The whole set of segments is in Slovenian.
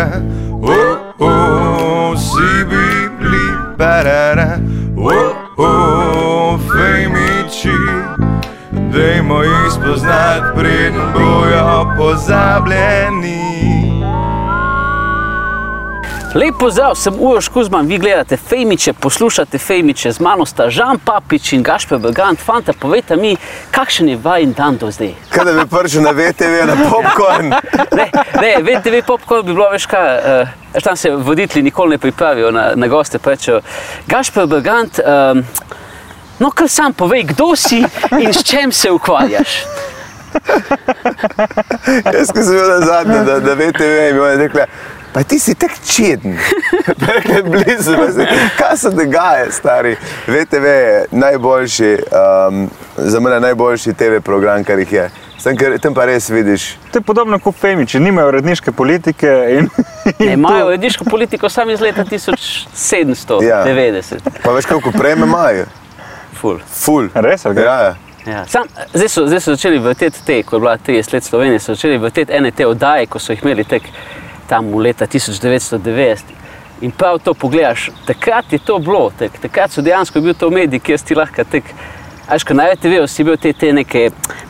parara, oh, oh, vsi bi bili parara, oh, oh, fejmiči. Dajmo jih spoznati, preden bojo pozabljeni. Lepo zdrav, sem Uroš Kuzman, vi gledate Fejmiče, poslušate Fejmiče, z mano sta Žan Papič in Gašper Belgant. Fanta, povejte mi, kakšen je vajen dan do zdaj? Kaj da bi prišel na VTV na popkorn? Ne, ne VTV popcorn bi bilo več kaj, uh, tam se voditelji nikoli ne pripravijo na, na goste, pa rečejo, Gašper Belgant, um, no kar sam povej, kdo si in s čem se ukvarjaš? Jaz, ko sem bil na zadnje, da, da VTV in oni rekli, pa ti si tak čeden. Rekli blizu, kaj se dogaja, stari. VTV je najboljši, um, za mene najboljši TV program, kar jih je. Sem, ker, tam pa res vidiš. To je podobno kot Femiči, nimajo uredniške politike. In, Ne, imajo uredniško politiko samo iz leta 1790. Ja. Ja. Pa veš, koliko prejme imajo? Ful. Ful. Res, ali kaj? Ja, ja. Ja. Sam, zdaj, so, zdaj so začeli vrteti te, ko je bila 30 let Slovenije, so začeli vrteti ene te oddaje, ko so jih imeli tek tam leta 1990. In prav to pogledaš, takrat je to bilo, tek, takrat so dejansko bil to medij, kjer si lahko tek. Až ko najvete vejo, si bil te, te neke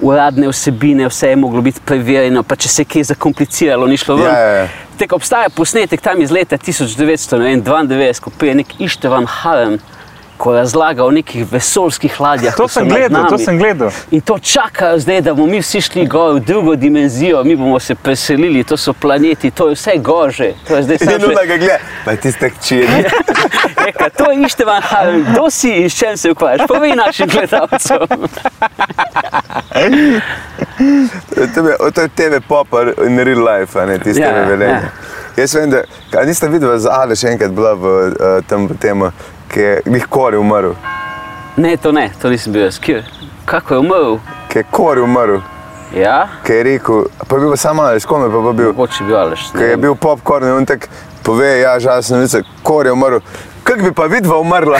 uradne vsebine, vse je moglo biti preverjeno, pa če se je kaj zakompliciralo, ni šlo ven. Ja, ja, ja. Tek obstaja posnetek tam iz leta 1992, ko prije nek Ištevan Harem, ko razlaga o nekih vesoljskih ladjah. To sem gledal, to sem gledal. In to čakajo zdaj, da bomo mi vsi šli gor v drugo dimenzijo, mi bomo se preselili, to so planeti, to je vse gože. To je zdaj In samo nuna ga gleda, pa ti si tak čeden. Eka, to je Ištevan Harem, kdo si in s čem se ukvarjaš? Povej našim gledalcem. To je, to je TV popar in real life, a ne tiste Ja, ja, ja, velenje. ja. Ja. Jaz vem, da niste videli, za Ale še enkrat bila v uh, tem temu, ki je njih kori umrl. Ne, to ne, to nisem bil jaz. Kje? Kako je umrl? Ki je kori umrl, Ja, ki je rekel, pa je bil samo Ali, s kom je pa, pa bil? mogoče bil Aleš. Ki je bil popkorn in on tak pove, ja, žalostno novice, kori je umrl. Kako bi pa vidva umrla?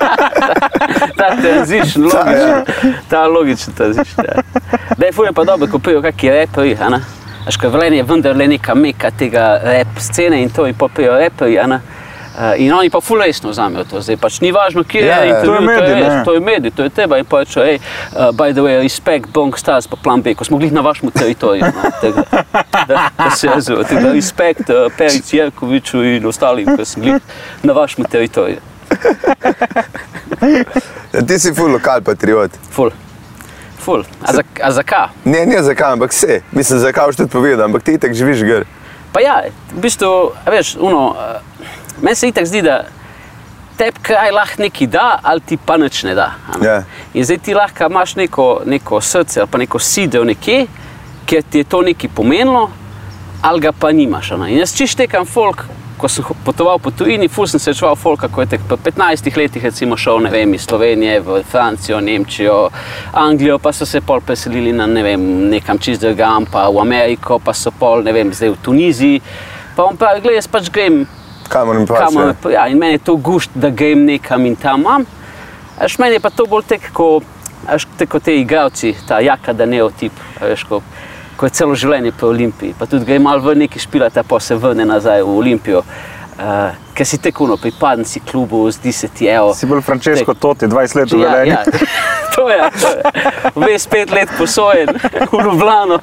ta tranzition, logičen, ta logičen tranzition. Ja. Da je fulje pa dobro, ko pijo kakšni reperi, a ne? Až ko Velenje je vendarle neka meka tega rap scene in to in popijo reperi, a ne? Uh, in oni pa ful resno vzamejo to, zdaj pač ni važno, kje Ja, je ja. intervju, To je medij, to je medij, to je teba in pa rečejo, hej, uh, by the way, respect Bong Stars pa Plan B, ko smo glih na vašem teritoriju, no, tega, da, da se razume, tega respect uh, Perici Jerkoviču in ostalim, ko sem glih na vašem teritoriju. Ja, ti si ful lokal patriot. Ful. Ful. A, za, a zakaj? Ne, ne zakaj, ampak vse. Mislim, zakaj boš tudi povedal, ampak ti tako živiš gor. Pa ja, v bistvu, veš, uno, uh, meni se itak zdi, da tebi kraj lahko nekaj da, ali ti pa nič ne da. a ne. Ja. In zdaj ti lahko imaš neko, neko srce ali pa neko sidel nekje, ker ti je to nekaj pomenilo, ali ga pa nimaš. ne. In jaz čist tekam folk. Ko sem potoval po tujini, ful sem srečeval folka, ko je tek po 15 letih recimo šel ne vem, iz Slovenije v Francijo, Nemčijo, Anglijo, pa so se pol preselili na ne vem, nekam čist drugam, pa v Ameriko, pa so pol, ne vem, zdaj v Tuniziji. Pa on pravi, gledaj, jaz pač grem Kamor mi pač. kamor, ja. ja, in meni je to gušt, da grem nekam in tam imam. Až meni je pa to bolj tek, ko, až tek, ko te igravci, ta jaka daneotip, a veš, ko, ko je celo življenje po Olimpiji, pa tudi gre malo v neki špilata, pa se vrne nazaj v Olimpijo. Uh, ker si tekuno, pripadni si klubu, zdi se ti, evo. Si bolj Francesco Totti, 20 let v Ja, Velenju. ja. To je, to je. Vmes pet let posojen v Ljubljano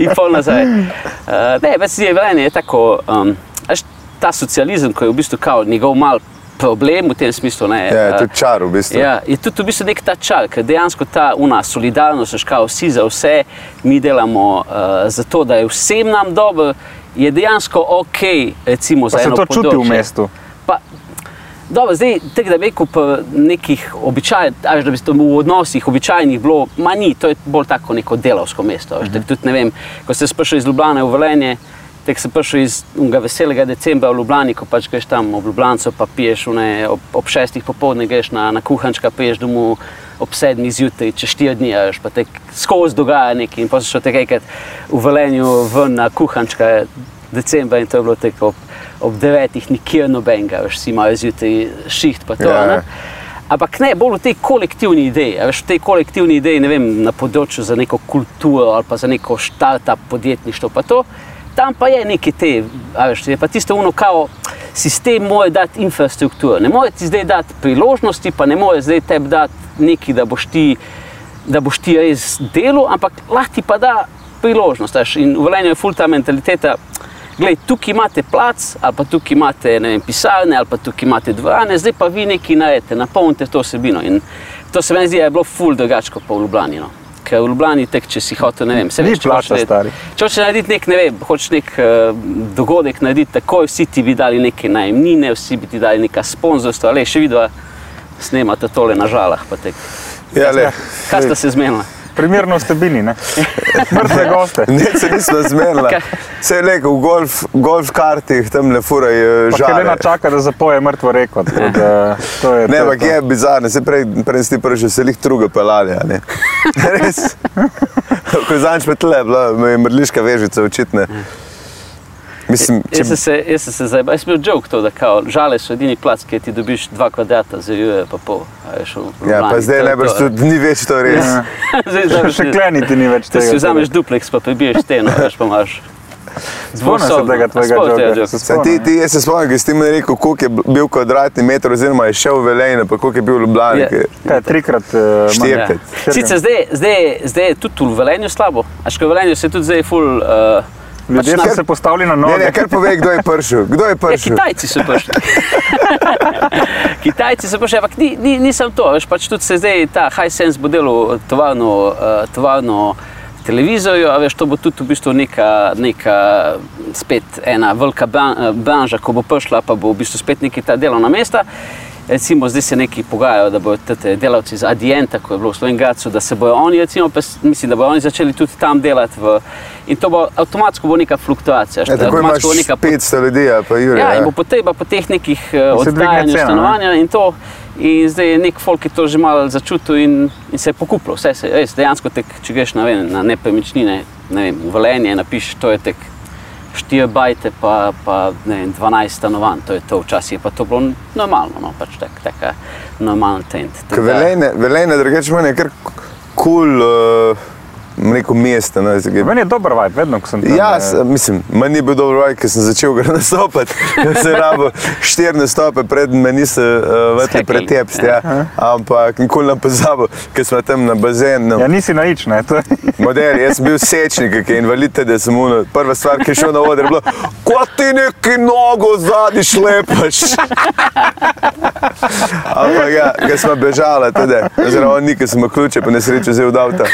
in pol nazaj. Uh, ne, več je velenje, je tako, um, veš, ta socializem, ko je v bistvu kao njegov mal problem v tem smislu. Ne, Ja, eh, tudi čar v bistvu. Ja, je tudi v bistvu nek ta čar, ker dejansko ta una solidarnost, veš, kao vsi za vse, mi delamo uh, za to, da je vsem nam dobro, je dejansko ok, recimo Pa za se eno to čuti v področje. mestu. Pa, dobro, zdaj, tega, da bi rekel, po nekih običajnih, da bi to v odnosih običajnih bilo, ma ni, to je bolj tako neko delovsko mesto. Uh Mhm. -huh. Tudi ne vem, ko ste prišli iz Ljubljana v Velenje, tek sem prišel iz unega veselega decembra v Ljubljani, ko pač greš tam ob Ljubljanco, pa piješ une, ob, ob šestih popovdne, greš na, na kuhančka, piješ domov ob sedmih zjutraj, čez štiri dni, veš, pa te skozi dogaja nekaj in pa so te enkrat v Velenju ven na kuhančka decembra in to je bilo tek ob, ob devetih nikjer nobenega, veš, si imajo zjutraj šiht pa to. Ja, ne. ja. Ampak ne, bolj v tej kolektivni ideji. a Veš, v tej kolektivni ideji, ne vem, na področju za neko kulturo ali pa za neko start-up podjetništvo, pa to, tam pa je neki te, veš, je pa tisto uno kao, sistem mora dati infrastrukturo, ne more ti zdaj dati priložnosti, pa ne more zdaj tebi dati nekaj, da boš ti, da boš ti res delo, ampak lahko ti pa da priložnost. Veš, in v Velenju je ful ta mentaliteta, Glej, tukaj imate plac, ali pa tukaj imate vem, pisarne, ali pa tukaj imate dvorane, zdaj pa vi nekaj naredite, napolnite to vsebino. In to se mi zdi, da je bilo ful drugače kot pa v Ljubljani. No. Ker v Ljubljani tek, če si hotel, ne vem, se veš, če plača, hočeš stari. narediti- če hočeš narediti nek, ne vem, hočeš nek uh, dogodek narediti, takoj vsi ti bi dali neke najemnine, vsi bi ti dali neka sponzorstva, le še vidva, snemate tole na žalah. pa tek. Ja, le. Kaj sta se zmenila? Primerno ste bili, ne? Mrtve goste. Ne, se nismo zmenili. Kaj? Se je rekel, v golf, golf kartih tam le furaj Pa žare. Helena čaka, da zapoje mrtvo reko. tako da to je Ne, ampak je bizarno, se prej, prej si ti prvi, se jih druga pelali. a ne. Res. Ko zanč pa tle, bila je mrliška vežica očitne. Mislim, če Jaz sem se, jaz sem se zdaj, jaz sem bil joke to, da kao, žale so edini plac, kjer ti dobiš dva kvadrata za juje pa pol. Ja, pa zdaj To je najbrž tudi ni več to res. Ja. Zdaj Še, kleniti ni več tega. si vzameš dupleks, pa prebiješ steno, veš pa imaš. Spomnim se tega tvojega Saj ti, ti, jaz se spomnim, ko si ti mi rekel, koliko je bil kvadratni meter, oziroma je šel v Velenje, pa koliko je bil v Ljubljani. Ja. ker- Kaj, trikrat uh, Štirikrat. Ja. Sicer zdaj, zdaj, zdaj je tudi v Velenju slabo, a še v Velenju se tudi zdaj ful. Uh, Ljudje pač so se postavili na Ne, noge. ne, kar povej, kdo je prišel. Kdo je Ja, prišel? Kitajci so prišli. Kitajci so prišli, ampak ni, ni, nisem to. Veš, pač tudi se zdaj ta Hisense bo delal tovarno, uh, tovarno televizorjev, a veš, to bo tudi v bistvu neka, neka spet ena velika bran- branža, ko bo prišla, pa bo v bistvu spet neki ta delovna mesta. Recimo, zdaj se neki pogajajo, da bodo te delavci iz Adienta, ko je bilo v Slovenki, da se bodo oni, recimo, pa mislim, da bodo oni začeli tudi tam delati. V, in to bo avtomatsko bo neka fluktuacija. Ja, tako imaš bo neka 500 ljudi, a pa Jure. Ja, ja. in bo potreba po teh nekih uh, oddajanju cena, ne? stanovanja in to. In zdaj je nek folk, ki to že malo začutil in, in se je pokupil. Vse se res, dejansko, tek, če greš na, vem, na nepremičnine, ne vem, v Velenje, napišeš, to je tek 4 bajte, pa, pa vem, 12 stanovanj, to je to, včasih je pa to bilo normalno, no, pač tak, taka Tako da- Velenje, Velenje drugače meni je kar kul, cool, uh, neko mesto. No, zdaj, Meni je dober vibe, vedno, ko sem tam. Ja, eh, s- mislim, manj ni bil dobro, vaj, ker sem začel ga nastopati. Se rabo štiri nastope, preden me niso uh, vrtli Sekali. pretepsti. Ja. Ampak nikoli ne pozabil, ker smo tam na bazenu. Ja, nisi na nič, ne. To je- Model, jaz sem bil sečnik, ki je invalid, da sem mu prva stvar, ki je šel na oder, je bilo, ko ti neki nogo zadnji šlepaš. Ampak ja, ker smo bežali, tudi, oziroma on ni, ker sem ključe po nesreči vzel od avta.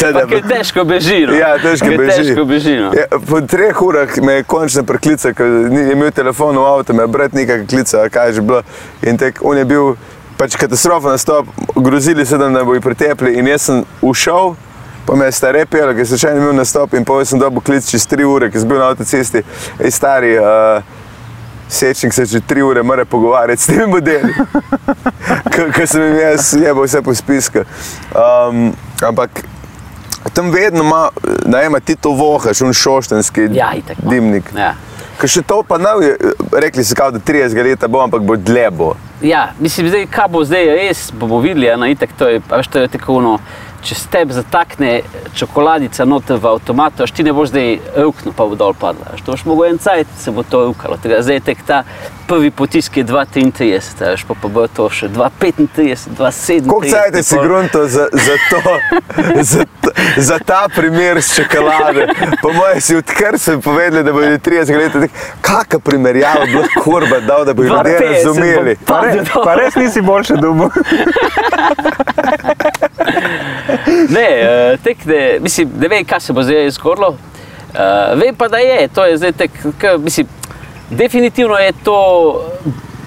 Ker težko beži. No. Ja, težko Ker beži. Težko beži no. Ja, po treh urah me je končno priklical, ker ni imel telefona v avtu, me je brat nekaj klical, kaj je že bilo. In tek, on je bil pač katastrofa nastop, grozili so, da me bojo pretepli in jaz sem ušel. Pa me je stare pel, ker sem še en imel nastop in povedal sem dobil klic čez tri ure, ker sem bil na avtocesti. Ej, stari, uh, sečnik se že tri ure mora pogovarjati s temi modeli. Ker sem jim jaz jebal vse po spisku. Um, ampak tam vedno ima, najema ti to vohaš, un šoštenski Ja, itak, no. dimnik. Ja. Ker še to pa je, rekli so, kao, da 30 let bo, ampak bo dlje bo. Ja, mislim, zdaj, kaj bo zdaj res, bomo videli, eno itek, to je, veš, to je tako ono, če se tebi zatakne čokoladica noter v avtomatu, až ti ne boš zdaj ruknil, pa bo dol padla. To boš mogel en cajt, se bo to. Tega, zdaj je tek ta prvi potisk je 2,33, a veš, pa, pa bo to še 2,35, 2,37. Koliko cajt si grunto za, za to, za, za ta primer s čokolade? Po mojem si odkar sem povedal, da bodo 30 let, kakšna primerjava bi lahko kurba dal, da bi ljudje 2,50 bo razumeli. pa- re, pa res nisi boljše dubo. Ne, uh, tek, ne, mislim, ne vem, kaj se bo zdaj zgodilo. Uh, vem pa, da je, to je zdaj tek, mislim, definitivno je to,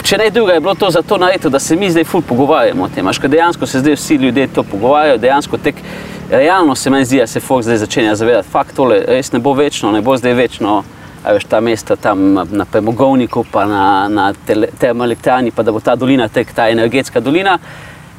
če ne druga, je bilo to zato narejeno, da se mi zdaj ful pogovarjamo o tem. Až, ker dejansko se zdaj vsi ljudje to pogovarjajo, dejansko tek, realno se meni zdi, da se folk zdaj začenja zavedati, fakt tole res ne bo večno, ne bo zdaj večno. A veš, ta mesta tam na premogovniku, pa na, na termoelektrani, pa da bo ta dolina, tek, ta energetska dolina,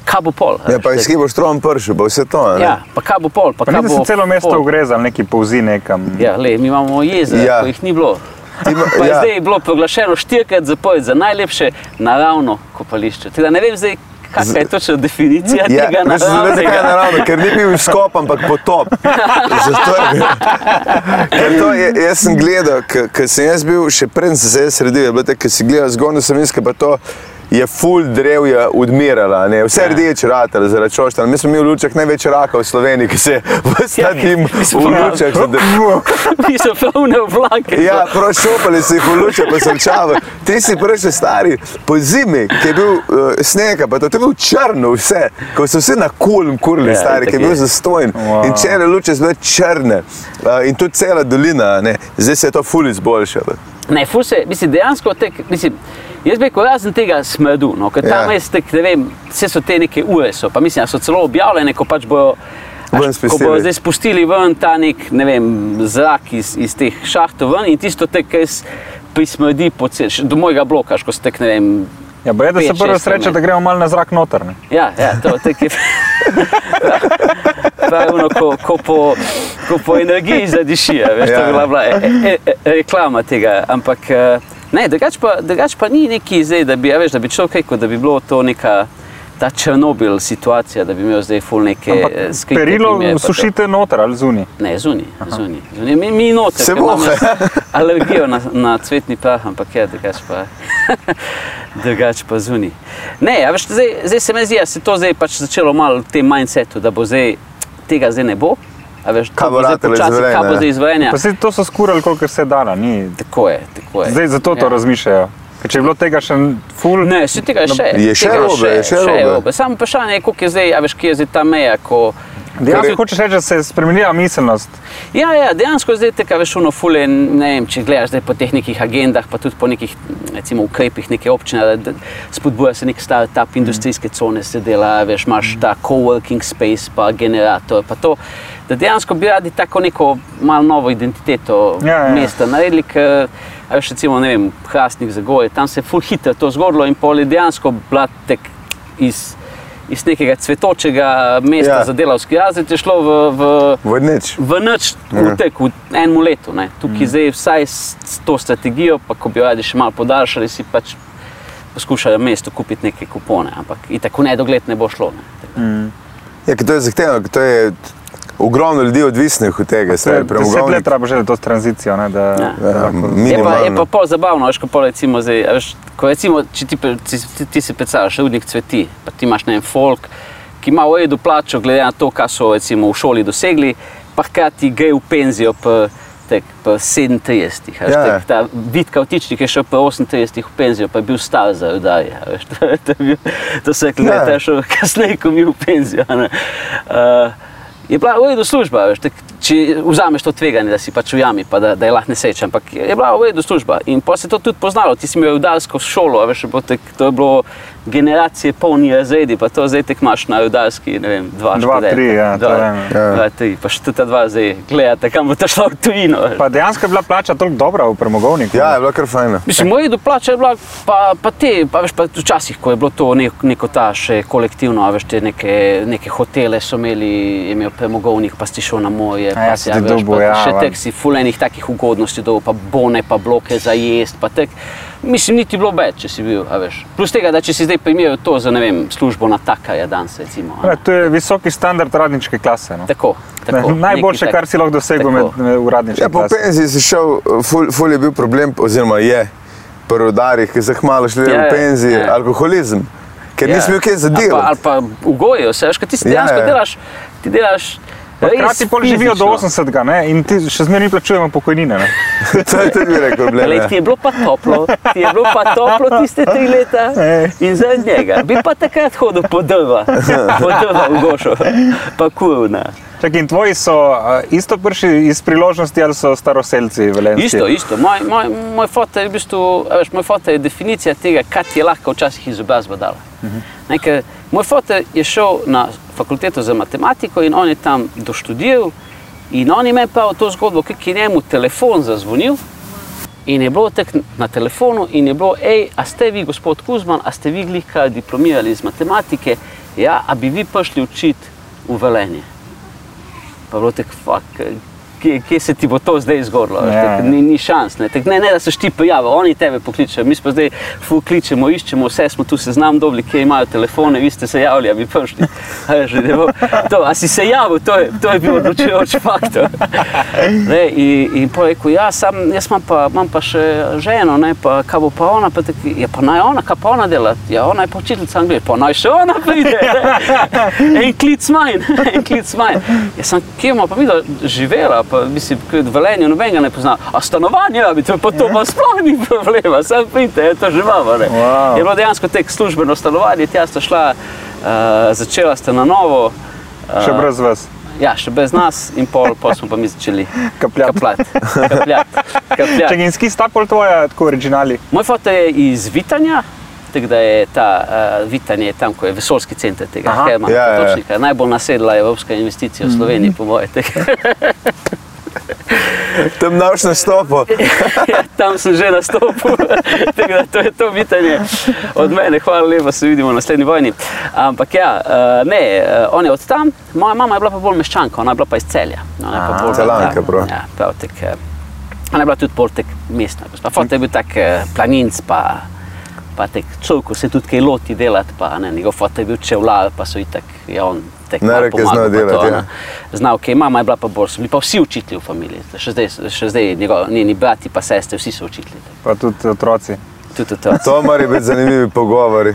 kaj bo pol? Ja, pa iz kje boš tron pršel, bo vse to. a ne? Ja, pa kaj bo pol? Pa Pa kaj ni, da bo se celo mesto pol? ugrezal, neki povzi nekam. Ja, le, mi imamo jezero, Ja. ja. ko jih ni bilo. Ima- Pa je ja. zdaj bilo proglašeno štirikrat zapored za najlepše naravno kopališče. Teda ne vem zdaj, kakšna je točno definicija Ja, tega veš, zakaj je naravnega? naravno, ker ni bil skop, ampak potop. Zato je. Ker to je, jaz sem gledal, ker sem jaz bil, še preden sem se jaz sredil, je bilo tako, ker si gledal zgornjo savinske, pa to je full drevja odmirala, ne? vse Ja. rdeče ratele zaradi čoštana. Mi smo imeli v lučah največ raka v Sloveniji, ki se je vse Ja, smo v lučah zadržal. Mi so polne vlake. Ja, prav šopali si jih v luče, pa sem čaval. Ti si prišel stari po zimi, ki je bil uh, sneg, pa to, je bil črno vse, ko so vsi na kulm kurli, Ja, stari, ki je bil je. zastojen. Wow. In čele luče so bile črne. Uh, in tudi cela dolina, ne, zdaj se je to ful izboljšalo. Ne, ful se, mislim, dejansko tek, mislim, jaz bi rekel, razen tega smrdu, no, ker tam Ja. jaz tek, ne vem, vse so te neke ure, so, pa mislim, da so celo objavljene, ko pač bojo, Ven ko bojo zdaj spustili ven ta nek, ne vem, zrak iz, iz teh šahtov ven in tisto tek, kaj prismrdi cel, do mojega bloka, až ko se tek, ne vem, Ja, bo je, da se prvo sreče, da gremo malo na zrak noter. Ne? Ja, ja to tek je. Pravno, ko, ko, po, ko po energiji zadiši, a veš, ja. to Ja. je bila, bila e, e, e, reklama tega. Ampak eh, ne, drugač pa, drugač pa ni neki zdaj, da bi, a veš, da bi človek rekel, da bi bilo to neka. Ta Černobil situacija, da bi imel zdaj ful neke eh, skrite perilo primere, pa to. sušite noter ali zunaj. Ne, zunaj, zunaj. zunaj. Mi, mi noter, Se jaz alergijo na, na cvetni prah, ampak je drugač pa, drugač pa zunaj. Ne, a veš, zdaj, zdaj se mi zdi, da se to zdaj pač začelo malo v tem mindsetu, da bo zdaj tega zdaj ne bo. A veš, to Kaj bo zdaj počasi, kaj bo ja. zdaj izvajalne. Pa se to so skurali, koliko se da. Ni. Tako je, tako je. Zdaj zato to Ja. razmišljajo. Ker če je bilo tega še ful, Ne, tega je še. Je še tega robe, je še robe. Samo vprašanje je, koliko je zdaj, a veš, kje je zdaj ta meja, ko... dejansko ko- hočeš reči, da se je spremenila miselnost. Ja, ja, dejansko zdaj tega veš, ono fule, ne vem, če gledaš zdaj po teh nekih agendah, pa tudi po nekih, recimo, ukrepih neke občine, da, da spodbuja se nek start-up, industrijske cone se dela, veš, imaš ta coworking space, pa generator, pa to, da dejansko bi radi tako neko malo novo identiteto Ja, ja. mesta naredili, ker, veš, recimo, ne vem, Hrastnik za gore, tam se je full hitro to zgodilo in pol je dejansko blatek iz, iz nekega cvetočega mesta Ja. ja. za delavski razred je šlo v, v Vodneč. v noč, v tek, v enem letu. Ne. Tukaj mm. zdaj vsaj s, to strategijo, pa ko bi jo radi še malo podaljšali, si pač poskušajo mesto kupiti neke kupone, ampak in tako nedogled ne bo šlo. Ne. Ja, ker to je zahtevno, to je ogromno ljudi odvisnih od tega. Se, deset premogovnik. let treba že to tranzicijo. Ne, da, Ja. Ja, Je pa, je pa pol zabavno, veš, ko pol recimo zdaj, a veš, ko recimo, če ti, ti, ti, si predstavljaš rudnik cveti, pa ti imaš ne vem, folk, ki ima v redu plačo, glede na to, kaj so recimo v šoli dosegli, pa hkrati gre v penzijo pa, tek, pa 37. a veš, Ja. tek, ta vid kautičnik je šel pa 38 v penzijo, pa je bil star za rudarje. To, to, je bil- to se je rekli, Ja. da je šel kasneje, ko mi v penzijo. a ne. Uh, je bila v redu služba, veš, tak, če vzameš to tveganje, da si pač v jami, pa da, da je lahko nesreča, ampak je bila v redu služba. In pa se to tudi poznalo, ti si imel rudarsko šolo, a veš, bo tek, to je bilo generacije polni razredi, pa to zdaj tek imaš na rudarski, ne vem, dva, Dva, študenta. tri, ja, dva, vem. Ja. dva, tri, pa še ta dva zdaj gledate, kam bo to šlo v tujino. veš. Pa dejansko je bila plača toliko dobra v premogovniku. Ja, je bilo kar fajn. Mislim, moj do plače je bila, pa, pa te, pa veš, pa včasih, ko je bilo to nek, neko ta še kolektivno, a veš, te neke, neke hotele so imeli, je imel premogovnik, pa si šel na morje, A ja, si si, ti a veš, pa ja, še tek si fulenih takih ugodnosti dobil, pa bone, pa bloke za jest, pa tek. Mislim, niti bilo več, če si bil, a veš. Plus tega, da če si zdaj primerjal to za, ne vem, službo na takarja danes, recimo. a Ja, to je visoki standard radničke klase. No. Tako, Ne, tako. najboljše, nekaj kar si lahko dosegel med, med uradniške Ja, po penziji si šel, ful, ful je bil problem, oziroma je pri rodarjih, ki so hmalo šli Ja, v ja, penziji, ja. alkoholizem. Ker Ja. nisi imel kaj za Ali pa, ali pa ugojijo se, veš, kaj ti si Ja, dejansko ja. delaš, ti delaš. Hkrati pol živijo do fizično. 80 ne, in ti še zmeraj plačujemo pokojnine. Ne. To je tudi rekel. Glej, ja. ti je bilo pa toplo, ti je bilo pa toplo tiste tri leta Ej. in zaradi njega bi pa takrat hodil po drva, po drva v gošo, pa kurvna. Čak, in tvoji so uh, isto prišli iz priložnosti ali so staroseljci velenski? Isto, isto. Moj, moj, moj foto je v bistvu, a veš, moj foto je definicija tega, kaj ti je lahko včasih izobrazba dala. Ne, ker moj foto je šel na fakulteto za matematiko in on je tam doštudiral in on je pa to zgodbo, ki je njemu telefon zazvonil in je bilo tek na telefonu in je bilo, hej, a ste vi, gospod Kuzman, a ste vi glih kaj diplomirali iz matematike, ja, a bi vi prišli učiti v Velenje. Pa je bilo tako, fuck, kje, kje se ti bo to zdaj zgodilo. veš, Ja. Ni, ni šans. Ne, tako, ne, ne da se ti pojavil, oni tebe pokličejo. Mi smo zdaj fu kličemo, iščemo, vse smo tu seznam dobili, kje imajo telefone, vi ste se javili, a bi prišli. A, da bo- to, a si se javil, to je, to je bil odločujoč faktor. Ne, in, in pa rekel, ja, sam, jaz imam pa, imam pa še ženo, ne, pa kaj bo pa ona, pa tak, ja, pa naj ona, kaj pa ona dela, ja, ona je pa učiteljica anglije, pa naj še ona pride. en klic manj, en klic manj. Jaz sem, kje ima pa mi živela, pa mislim, v Velenju nobenega ne pozna. A stanovanje, ja, bi to pa to pa sploh ni problema, sam pridite, je to že imamo. Wow. Je bilo dejansko tek službeno stanovanje, tja sta šla, uh, začela sta na novo. Uh, Še brez vas. Ja, še brez nas in pol, pol smo pa mi začeli Kapljat. kapljati. kapljat, kapljat. Čakaj, in ski sta pol tvoja, tako originali. Moj foto je iz Vitanja, tako da je ta uh, Vitanje je tam, ko je vesoljski center tega Aha. Hermana Ja, ja, ja. Potočnika. Najbolj nasedla evropska investicija v Sloveniji, po mojem. Tam naš nastopo. Ja, tam sem že nastopil, tako da to je to vitanje od mene. Hvala lepa, se vidimo na naslednji vojni. Ampak ja, eh, ne, eh, on je od tam, moja mama je bila pa bolj meščanka, ona je bila pa iz celja. Ona je pa bolj Celanka, ja, prav. Ja, prav tek, ona je bila tudi bolj tek mestna. gospa. Fot je bil tak planinc, pa, pa tek človek, se tudi kaj loti delati, pa ne, njegov fot je bil čevljar, pa so itak, ja, on tek malo Nareke zna pomagal, pa to, delati, ja. Znal, ki mama je bila pa bolj, so bili pa vsi učitelji v familiji, še zdaj, še zdaj njegov, njeni brati pa sestre, vsi so učitelji. Pa tudi otroci. Tudi to. To morajo biti zanimivi pogovori.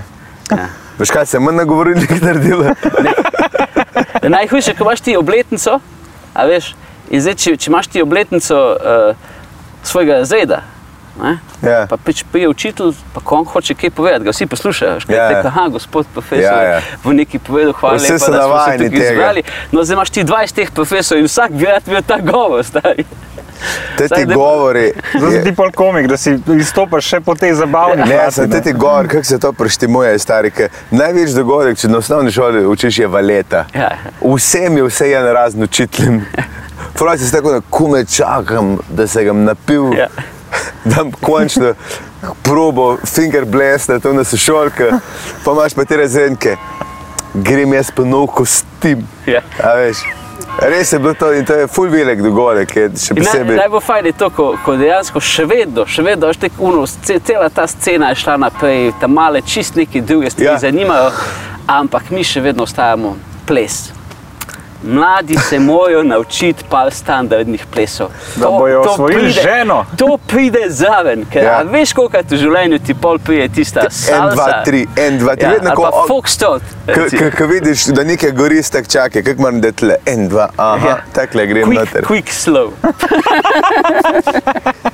Ja. Veš kaj se manj nagovorili, naredila? Najhujše, ko imaš ti obletnico, a veš, in zdaj, če, če imaš ti obletnico uh, svojega razreda, ne, Ja. pa pač prije učitelj, pa ko on hoče kaj povedati, ga vsi poslušajo. Škaj, Ja, ja. ja. Aha, gospod profesor, Ja, ja, ja. bo nekaj povedal, hvala Vsi lepa, so da smo se tukaj tega. zbrali. No, zdaj imaš ti 20 teh profesorjev in vsak bi rad imel ta govor, stari. Te ti ne- govori. Zdaj si ti pol komik, da si izstopaš še po tej zabavni Ne, plati, sem te ti govor, kako se to preštimuje, stari. ker Največji dogodek, če na osnovni šoli učiš, je valeta. Ja. Vsem je vse en razen učiteljem. Pravi si tako, da kume čakam, da se ga napil. Ja. Da končno probo finger blast, to na sošolka, pa imaš pa te razredke. Grem jaz pa nov kostim. Ja. A veš, res je bilo to in to je full velik dogodek, je še In Naj, posebej. najbolj fajn je to, ko, ko dejansko še vedno, še vedno, uno, ce, cela ta scena je šla naprej, tam male čist neke druge stvari ja. zanimajo, ampak mi še vedno ostajamo ples. Mladi se morajo naučiti par standardnih plesov. Da bojo osvojili ženo. To pride zraven, ker Ja. veš, koliko v življenju ti pol pride tista En, salsa. dva, tri, en, dva, tri. Ja, vedno ko- foxtrot. Ko vidiš, da nekaj gori, tak čakaj, kako moram da tle, en, dva, aha, Ja. takle grem Quick, noter. quick, slow.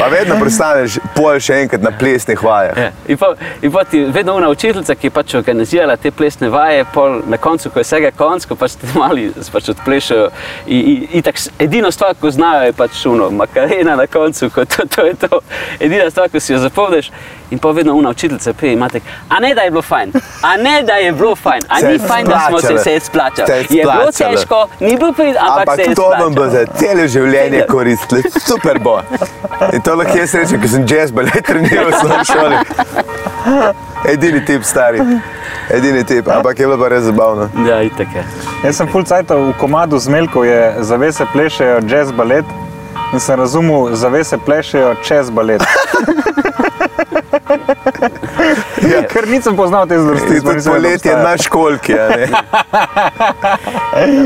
Pa vedno prestaneš pol še enkrat na plesnih vajah. Ja. In, pa, in pa ti vedno una učiteljica, ki je pač organizirala te plesne vaje, pol na koncu, ko je vsega konc, ko pač ti mali pač odplešajo. In, in, in tak, edina stvar, ko znajo, je pač uno, makarena na koncu, ko to, to je to. Edina stvar, ko si jo zapomniš. In pa vedno una učiteljica prije imate, a ne da je bilo fajn, a ne da je bilo fajn, a ni fajn, da smo se, splačalo. se je splačali. Je bilo splačalo. težko, ni bilo prid, ampak, Ampak se je to vam bo splačalo. za celo življenje Celo. koristilo, super bo. In to lahko jaz rečem, ker sem jazz balet treniral v osnovni šoli. Edini tip, stari. Edini tip, ampak je bilo pa res zabavno. Ja, itak je. Jaz sem full cajt v komadu z Melko, je zavese plešejo jazz balet in sem razumel, zavese plešejo čez balet. ja. Ker nisem poznal te zvrsti. Poletje na školki. a ne.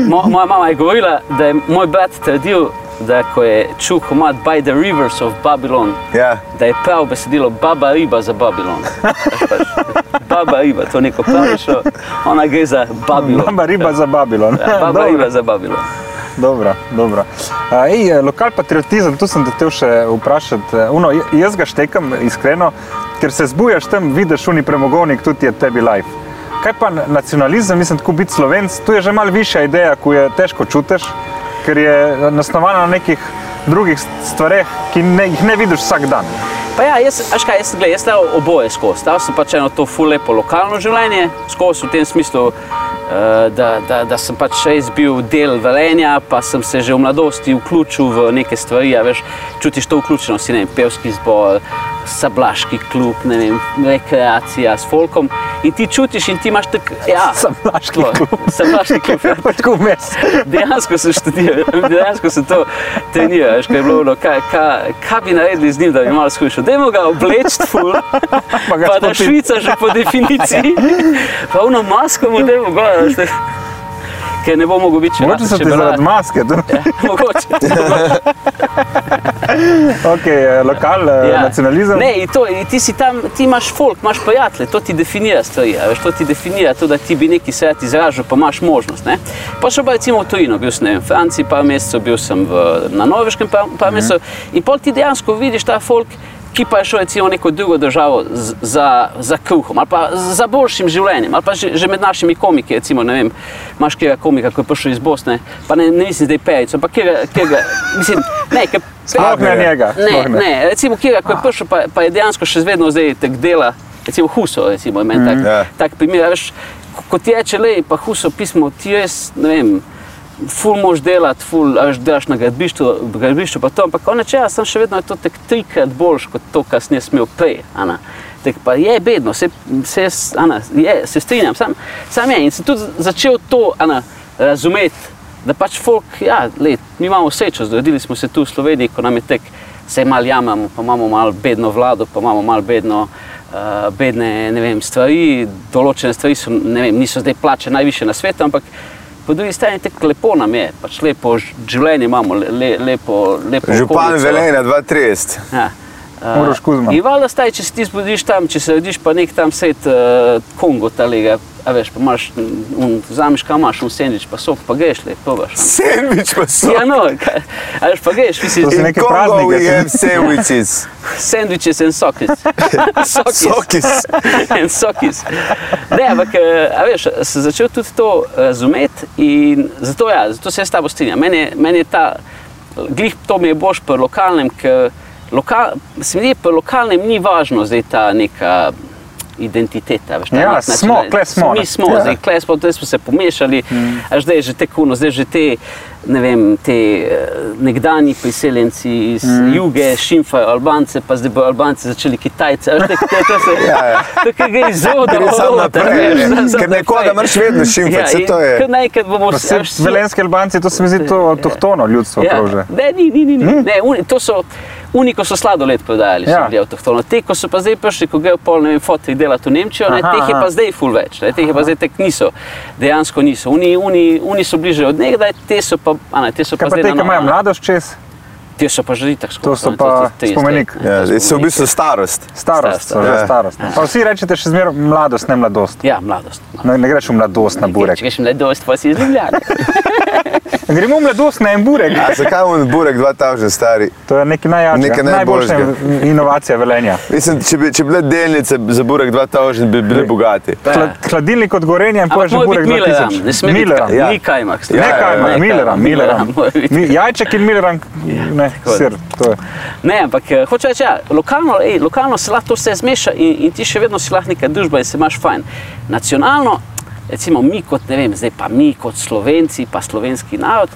Mo, moja mama je govorila, da je moj brat trdil, da ko je čutil komad By the Rivers of Babylon, Ja. da je prav besedilo Baba riba za Babilon. Pač, Baba riba, to neko pravišo, ona gre za Babilon. Baba riba za Babilon. Ja, Baba Dobro. riba za Babilon. Dobro, dobro. Ej, lokal patriotizem, tu sem te hotel še vprašati. eh, Uno, jaz ga štekam iskreno, ker se zbujaš tam, vidiš uni premogovnik, tudi je tebi life. Kaj pa na- nacionalizem, mislim, tako biti slovenc, tu je že malo višja ideja, ko je težko čutiš, ker je nasnovana na nekih drugih stvareh, ki ne, jih ne vidiš vsak dan. Pa ja, jaz, veš kaj, jaz, gled, jaz stal oboje skozi. Stal sem pač eno to ful lepo lokalno življenje, skozi v tem smislu eh, da, da, da sem pač jaz bil del velenja, pa sem se že v mladosti vključil v neke stvari. Veš, čutiš to vključenost, ne vem, pevski zbor, sablaški klub, ne vem, rekreacija s folkom. In ti čutiš, in ti imaš tako, ja, Sablaški klub. Sablaški klub. Ja. Tako vmes. Dejansko sem študiral, dejansko sem to treniral, veš, kaj je bilo, ono, kaj, kaj, kaj bi naredili z njim, da bi malo skušal. Dajmo ga obleči, ful, Pa pa da. Švica že po definiciji, pa ono masko mu dajmo gor, veš, da- ker ne bo mogel biti Mogoče so ti zaradi maske. Ja, mogoče. Ok, eh, lokal, eh, Ja. nacionalizem. Ne, in to, in ti si tam, ti imaš folk, imaš prijatelje, to ti definira stvari. Veš, to ti definira to, da ti bi neki svet izražal, pa imaš možnost. Ne? Pa še pa recimo v tujino, bil sem vem, v Franciji par mesecev, bil sem v, na Norveškem par, par mesecev in pol ti dejansko vidiš ta folk. Ki pa je šel recimo v neko drugo državo z- za, za kruhom ali pa za boljšim življenjem, ali pa že, že med našimi komiki, recimo, ne vem, imaš kjega komika, ki je prišel iz Bosne, pa ne, ne mislim zdaj perico, ampak kjega, kjega, mislim, ne, ki Sploh ne njega. Ne, sploh ne, recimo, ki je prišel, pa, pa je dejansko še vedno zdaj tek dela, recimo Huso, recimo, mm. tak, Ja. tak primer. a Veš, ko- kot je če le, pa Huso pismo, ti res, ne vem, ful mož delati, ful, a veš, delaš na gradbišču, gradbišču pa to, ampak konečeja sem še vedno to tek trikrat boljš kot to, kar sem jaz smel prej. Ana. Tek pa je bedno, se, se, Ana, je, se strinjam, sam, sam je in sem tudi začel to Ana, razumeti, da pač folk, ja, let, mi imamo srečo, zgodili smo se tu v Sloveniji, ko nam je tek, se malo jamamo, pa imamo malo bedno vlado, pa imamo malo bedno, uh, bedne ne vem, stvari, določene stvari so, ne vem, niso zdaj plače najviše na svetu, ampak po drugi strani tako lepo nam je, pač lepo življenje imamo, le, lepo, lepo Župan okolico. Velenja 230. Ja. Uh, Uroš Kuzma. In valjda staj, če ti zbudiš tam, če se rodiš pa nek tam svet uh, Kongo talega, a veš, pa imaš, mm, vzameš kam imaš, un sendvič, pa sok, pa greš le, probaš. Sandvič pa so. Ja, no, kaj, a veš, pa greš, To so misliš, neke Kongo praznike we have sandwiches. sandwiches in sokis. sokis. Sokis. in sokis. Ne, ampak, eh, a veš, sem začel tudi to razumeti in zato, ja, zato se jaz s tabo strinjam. Meni, je- meni je ta, glih to mi je boš pri lokalnem, ker lokal, se mi zdi, pri lokalnem ni važno zdaj ta neka identiteta. Veš, ta Ja, nek smo, kle smo. Mi smo, Ja. zdaj, kle smo, zdaj smo se pomešali, mm. a zdaj je že te kuno, zdaj že te, ne vem, te eh, nekdani priseljenci iz mm. juge šimfajo Albance, pa zdaj bodo Albanci začeli Kitajce. veš, te- To se Ja, ja. kar gre iz roda Gre samo naprej, ne. Ker nekoga moraš vedno šimfati, in kar Najkrat bomo Pa se- se veš, vsi- Velenski Albanci, to se mi zdi to avtohtono ljudstvo Ja, prav ne, ni, ni, ni, ni. ne uni, to so, Oni, ko so sladoled prodajali, so Ja. bili avtohtoni. Te, ko so pa zdaj prišli, ko grejo pol, ne vem, fotri delati v Nemčijo, ne, Aha, teh je pa zdaj ful več, ne, teh je pa zdaj tek niso, dejansko niso. Oni, oni, oni so bliže od nekdaj, te so pa, a ne, te so Kaj pa pa te, ki imajo mladost čez, Te so pa že itak to skupaj. so ne, pa to- to je spomenik. Ja, zdaj so v bistvu starost. Starost, so Starost, že ja. starost. Pa vsi rečete še zmeraj mladost, ne mladost. Ja, mladost. Ne, ne greš v mladost na burek. Če greš mladost, pa si iz Ljubljane. Gremo v mladost na en burek. A zakaj je burek 2000 stari? To je nekaj najjačega, Nekaj najboljša najboljšega. inovacija velenja. Mislim, če bi, če bi bile delnice za burek 2000, bi bili bogati. Hla- Hladilnik od gorenja in že mora burek 2000. ne sme biti Milleram. kaj- Ja. ni kajmak. Ne Ja, kajmak, ja. Milleram, Milleram. mora biti. Mi- Jajček in Milleram, ne, sir. To je. Ne, ampak eh, hoče reči, ja, lokalno, ej, lokalno se lahko to vse zmeša in, in ti še vedno si lahko neka družba in se imaš fajn. Nacionalno, recimo mi kot, ne vem, zdaj pa mi kot slovenci, pa slovenski narod,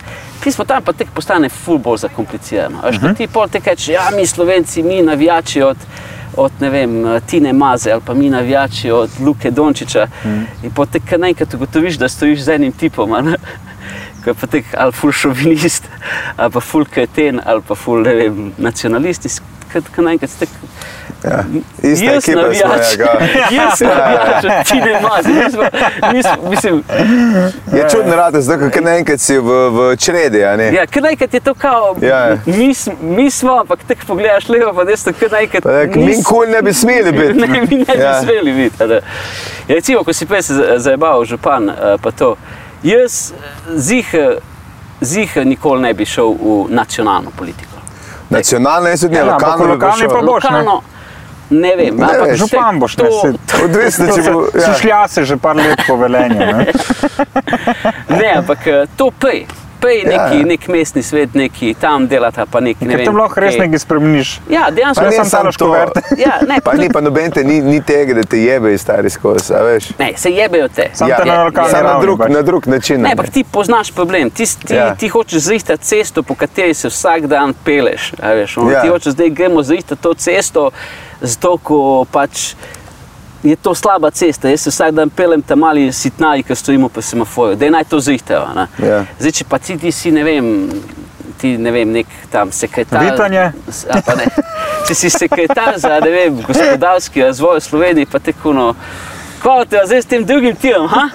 mi smo tam pa tek postane ful bolj zakomplicirano. Veš, uh -huh. ti pol tek reče, ja, mi slovenci, mi navijači od, od ne vem, Tine Maze ali pa mi navijači od Luke Dončiča. Mm. In potem kar naenkrat ugotoviš, da stojiš z enim tipom. a ne. Ko je pa tek ali ful šovinist, ali pa ful kreten, ali pa ful ne vem, nacionalist, ki naenkrat ste. Ja. Ista Jaz ekipa smo, navijač. ja, ga. Jaz navijač, ti ne imaš, nismo, nismo, mislim, Je čudno rado, zdaj ko naenkrat si v, v čredi, ne? ja, kar naenkrat je to kao, Ja, ja. mi, mi smo, ampak tako pogledaš levo, pa desno, kar naenkrat. Mi nikoli ne bi smeli biti. Ne, mi ne bi Ja. smeli biti. Ja, recimo, ko si prej se za- zajemal, župan, eh, pa to. Jaz zih, zih nikoli ne bi šel v nacionalno politiko. Nacionalno je tudi Ja, lokalno šel. pa bo- Boš, ne? Lokalno, ne vem, Ne ampak Župan boš, to- se- Odvisno, če bo. Ja. Ja. Šlja se že par let po velenju. Ne? Ne, ampak eh, to prej. Pej Ja, neki, ja. nek mestni svet, neki tam delata, pa neki ne Ker vem. tam lahko res nekaj spremeniš. Ja, dejansko. ne ne samo to. Ja, ne, Pa ni pa noben te, ni, ni tega, da te jebe iz stari skozi, a veš. ne, se jebejo te. Samo Ja, te na lokalni Samo na ravni drug, pač. na drug način. Ne, ampak ti poznaš problem. Ti, ti, Ja. ja. ti hočeš zrihtati cesto, po kateri se vsak dan peleš. a Veš, ono, Ja. Ti hočeš zdaj gremo zrihtati to cesto, zato ko pač je to slaba cesta. Jaz se vsak dan pelem tam mali sitnari, ki stojimo po semaforju, da naj to zrihtajo. ne. Ja. Zdaj, če pa ti, ti si ne vem. Ti ne vem, nek tam sekretar. Vitanje? Ne. Če si sekretar za ne vem, gospodarski razvoj v Sloveniji, pa tako no. Hvala te, zdaj s tem drugim tirom, ha?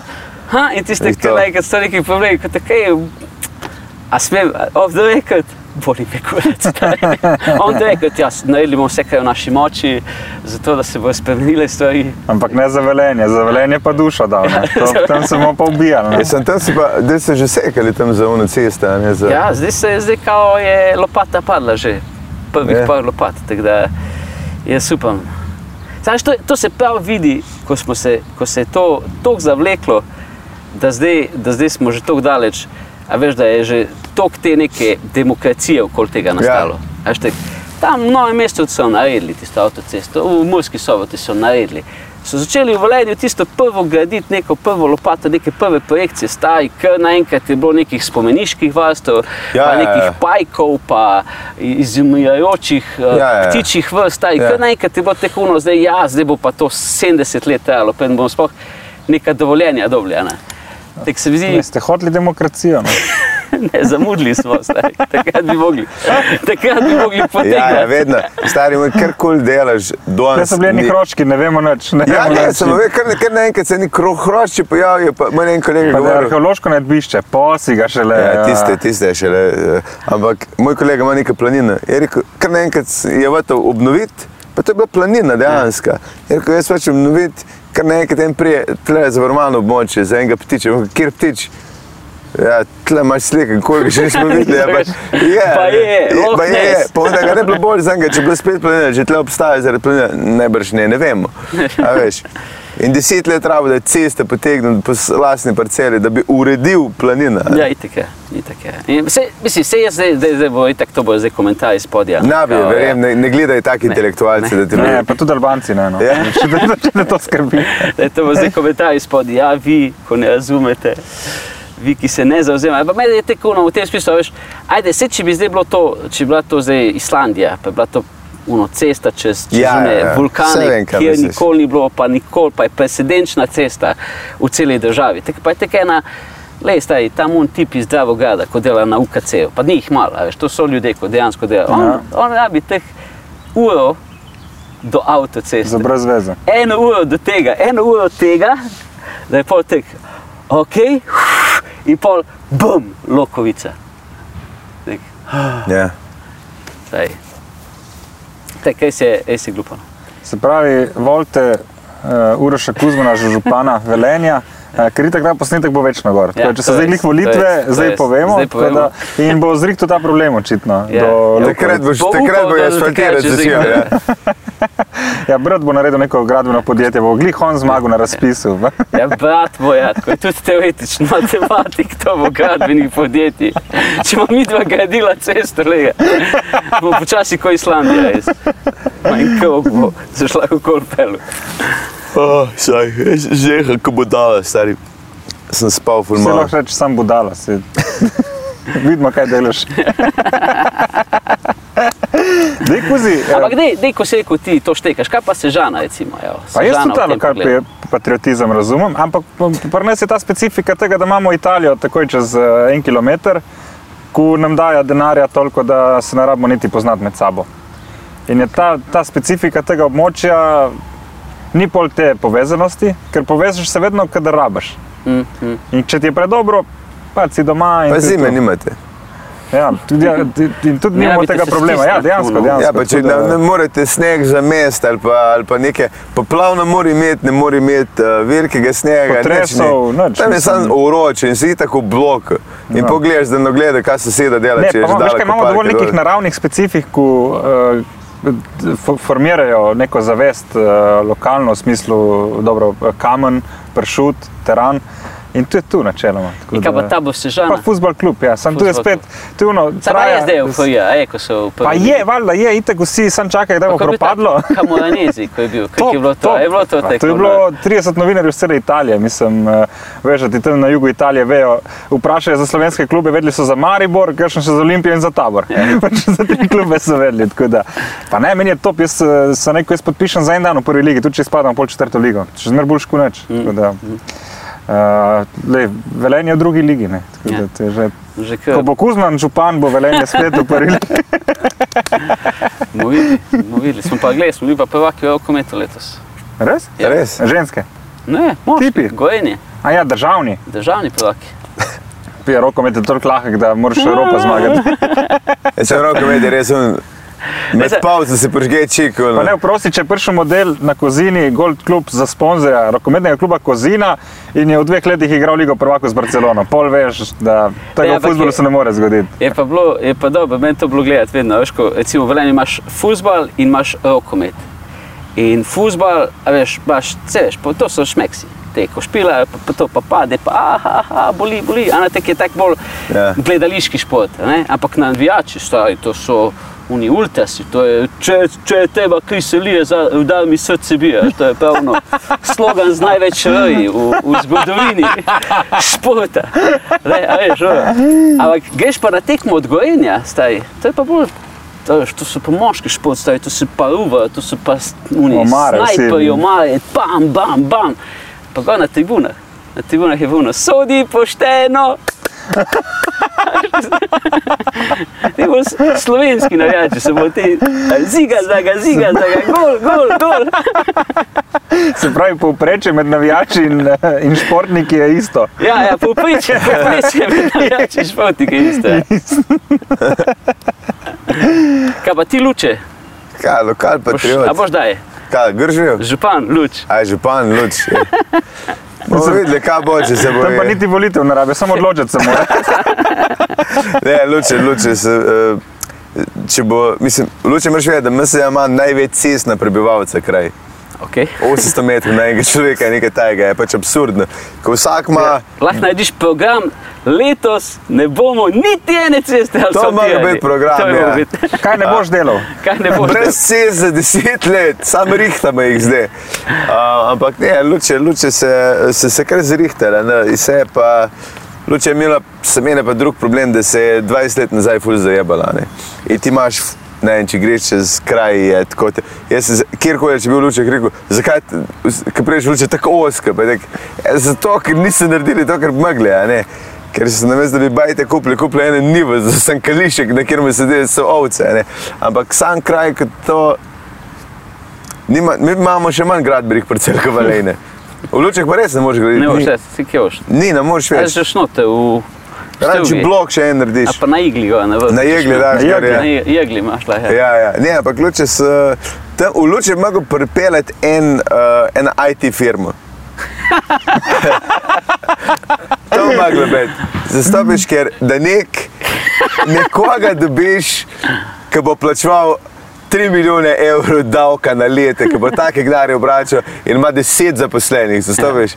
ha? In tiste, Je ki nekaj so neki problemi, kot tako, a smem, off the record, boli me kurac. On the record, ja, naredili bomo vse, kar je v naši moči, zato da se bodo spremenile stvari. Ampak ne za velenje, za velenje pa ne. To, tam se bomo pa ubijali. Ja, sem tam si pa, da se že sekali tam za uno cesto, a ne za... Ja, zdaj se je, zdaj kao je lopata padla že, prvih Ja. par lopat, tako da jaz upam. Znaš, to, to se prav vidi, ko, smo se, ko se je to tako zavleklo, da zdaj, da zdaj smo že tako daleč. A veš, da je že toliko te neke demokracije okoli tega nastalo. Ja. Te, tam v novem mestu so naredili tisto avtocesto, v Murski soboti so naredili. So začeli v Velenju tisto prvo graditi, neko prvo lopato, neke prve projekcije, stari, kar naenkrat je bilo nekih spomeniških vrstov, Ja, pa ja, nekih ja. pajkov, pa izumirajočih Ja, ja, ja. ptičjih vrst, stari, Ja. kar naenkrat je bilo tako, no, zdaj, ja, zdaj bo pa to 70 let trajalo, preden bomo sploh neka dovoljenja dobili. a ne. Tako se mi zdi, Ne, Ste hoteli demokracijo. no. ne, zamudili smo, stari. takrat bi mogli, takrat bi mogli potegniti. Ja, ja, vedno, stari moj, kar koli delaš, Ne danes. so bili ni- neki ročki, ne vemo nič. Ne Ja, vemo ne, nič. sem ve, kar, kar naenkrat se ni hrošče pojavijo, pa meni en kolega Pa govoril. arheološko nedbišče, posi ga šele. Ja, tiste, tiste šele. eh, Ampak moj kolega ima nekaj planine. Je rekel, kar naenkrat je vrtel obnoviti, pa to je bila planina dejansko. Je rekel, jaz hočem obnoviti, kar naenkrat en prije, tle je zavarovano območje za enega ptiča. Kjer ptič? Ja, tle imaš slike, koliko še nismo videli. Ja, pa, je, Pa je, Loch pa je, je. Ness. Pa onda ga ne bi bilo bolj za enega, če bi bila spet planina, če tle obstaja zaradi planine, najbrž ne, ne vemo. A veš. In deset let rabo, da je ceste potegnil po lastni parceli, da bi uredil planina. Ja, itek je. Itek je. In Se, mislim, se jaz zdaj, zdaj, zdaj bo itak to bo zdaj komentarji spodja. Ne bi, Kao, verjem, ja. ne, ne gledajo taki intelektualci, da ti Ne, bodo. pa tudi Albanci ne. No. Ja. Če te, če te to skrbi. Da to bo zdaj komentarji spodaj. Ja, vi, ko ne razumete, vi, ki se ne zauzemate. Ampak meni je tako no, v tem smislu, veš, ajde, se če bi zdaj bilo to, če bi bila to zdaj Islandija, pa bi bila to uno, cesta čez, čez Ja, ja, ja, vulkane, vem, kjer misliš. nikoli ni bilo, pa nikoli, pa je precedenčna cesta v celi državi. Tako pa je tako ena. Le, staj, tam un tip iz Dravograda, ko dela na UKC-ju, pa ni jih malo, veš, to so ljudje, ko dejansko delajo. On, Ja. on rabi teh uro do avtoceste Za brez veze. eno uro do tega, eno uro tega, da je pol tek, ok, in pol, bum, lokovica. Tek, Ja. Saj. Tek, res je, res je glupo. no. Se pravi, volite uh, Uroša Kuzmana, župana Velenja. Uh, ker itak ta posnetek bo večno gor. Ja, če to so zdaj je, glih to volitve, je, to zdaj je, povemo. zdaj tako Da, in bo zrihtel ta problem očitno. Ja. do Ja. Takrat Bo takrat upal, bo da začel. igro. Ja. Ja, brat bo naredil neko gradbeno podjetje, bo glih on zmagal na razpisu. Ja, brat moj, ja, tako je tudi teoretičen matematik, to bo gradbenih podjetij. Če bomo mi dva gradila cesto, lega, bomo počasi kot Islandija, res. Manj kako bo zašla v kolpelu. Oh, saj, že ko bo dala, stari. Sem spal ful Se malo. lahko reče, sam budala. Vidimo, kaj delaš. Dej, kuzi, Ampak dej, dej, ko se rekel ti to štekaš, kaj pa Sežana recimo? Evo, Pa jaz Sežana tudi ta tem lokal pogledu. patriotizem razumem, ampak pri nas je ta specifika tega, da imamo Italijo takoj čez eh, en kilometr, ko nam dajo denarja toliko, da se ne rabimo niti poznati med sabo. In je ta, ta specifika tega območja, ni pol te povezanosti, ker povežeš se vedno, kadar rabaš. Mm, mm. In če ti je predobro, pa si doma in Pa zime nimate. Ja, tudi, ja, tudi Ne nimamo tega se problema. Ja, dejansko, dejansko. Ja, pa če tudi, ne, eh, ne morete sneg za mest ali pa, ali pa neke poplavno mora imeti, ne more imeti uh, velikega snega. Potresov, nič ni. nič, Tam je samo uroče in si tako blok. In Ja. pogledaš, da ne gleda, kaj soseda dela. Ne, če pa, veš, kaj, imamo dovolj nekih naravnih specifik, ki uh, formirajo neko zavest uh, lokalno, v smislu dobro, eh, kamen, pršut, teran. In to je tu načeloma. tako In kaj pa da- ta bo sežana? Pa futbol klub, ja. Sam tu je spet, tu je ono, pa je zdaj v FIA, e, ko so v Pa je, valjda je, itek vsi sam čakajo, da bo propadlo. Kamoranezi, ko je bil, kako Top, je bilo to? top. Je bilo to tekmo? To je bilo 30 novinarjev iz cele Italije, mislim, eh, veš, da ti tam na jugu Italije vejo, vprašajo za slovenske klube, vedeli so za Maribor, kakšen še za Olimpijo in za Tabor. Ja. Pač za te klube so vedeli. tako Da. Pa ne, meni je top, jaz eh, se neko jaz podpišem za en dan v prvi ligi, tudi če spadam v pol četrto ligo, če zmer bolj škuneč. Mm. Uh, lej, velenje v drugi ligi. Ja. že, Že ko bo Kuzman župan, bo velenje spet ligi. Bomo videli, bomo videli. Smo pa gledali, smo bili pa prvaki v rokometu letos. Res? Ja. Res? Ženske. Ne, moški, gojenje, A ja, državni. državni prvaki. Pije rokomet je toliko lahek, da moraš Evropo zmagati. Jaz sem roko vedel, res sem. Med pauzo se prižge čik. Pa ne, prosti, če prišel model na Kozini, Gold Club za sponzorja rokometnega kluba Kozina in je v dveh letih igral Ligo prvako z Barcelono. Pol veš, da Ja, tega v ampak futbolu se ne more zgoditi. Je pa, bilo, je pa dobro, meni to bilo gledati vedno. Veš, ko, recimo, v Velenju imaš futbal in imaš rokomet. In futbal, a veš, imaš, vse veš, pa to so šmeksi. Te, ko špilajo, pa, pa to pa pade, pa aha, aha, boli, boli. A na tek je tak bolj Ja. gledališki šport. a Ne? Ampak navijači, stari, to so oni ultrasi, to je, če, če je teba kriselije, da mi srce bije. To je pravno slogan z največ rji v, v zgodovini športa. A veš. Ampak greš pa na tekmo od gojenja, stari, to je pa bolj. To, to so pa moški šport, stari, to so pa uva, to so pa Omare, snajperji, omare, bam, bam, bam. Pa ga na tribunah. Na tribunah je vuno, sodi pošteno. Ti bo s- slovenski navijači, se bo ti ziga, zaga, ziga, zaga, gol, gol, gol. Se pravi, povprečje med navijači in, in športniki je isto. Ja, ja, poprečje, poprečje med navijači športnike isto. ja. Kaj pa ti luče? Kaj, lokal Boš, patriot. a boš daj, Kaj, gržijo? župan, luč. Aj, župan, luč. je. Bomo videli, kaj bo, če se bo. Tam pa niti volitev ne rabi, samo odločiti se mora. Ne, luče, luče se. Uh, če bo, mislim, luče moraš vedeti, da MSA ima največ cest na prebivalca kraj. Okay. 800 metrov na enega človeka je nekaj tajega, je pač absurdno. Ko vsak ima. Ja, lahko narediš program, letos ne bomo niti ene ceste To mora biti program, To mora ja. biti. Kaj ne boš delal? Kaj ne boš? Brez cest za 10 let, sam rihtamo jih zdaj. Uh, ampak ne, luče, luče se, se, se kar zrihtale. ne, in Se je pa, luče je imela, se meni pa drug problem, da se je 20 let nazaj ful zajebala. Ne. In ti imaš, ne vem, če greš čez kraj, je tako. Te, jaz kjerkoli, bi bil luče, rekel, zakaj, ki prejš luče tako oska. Tak, "Ja, Zato, ker niso naredili to, kar bi mogli. ne." Ker so namesto, da bi bajte kupili, kupili ene nivo za sankališek, na kjer sedijo so ovce. a Ne? Ampak sam kraj, kot to, nima, mi imamo še manj gradbenih parcel kot valejne. V lučeh pa res ne moreš graditi. Ne ne, si kje boš. Ni, ne moreš več. že šnote v Štugi? blok še en A narediš. pa na igli, ga, na vrhu. Na jegli daš, Na kar jegli, Na jegli imaš lahko. Ja, ja. Ne, ampak luče so, tam, v luče bi mogel pripeljati en, uh, en IT firmo. to bi moglo biti. Zastopiš, ker da nek, nekoga dobiš, ki bo plačeval 3 milijone evrov davka na leto, ki bo take gnare obračal in ima 10 zaposlenih. Zastopiš,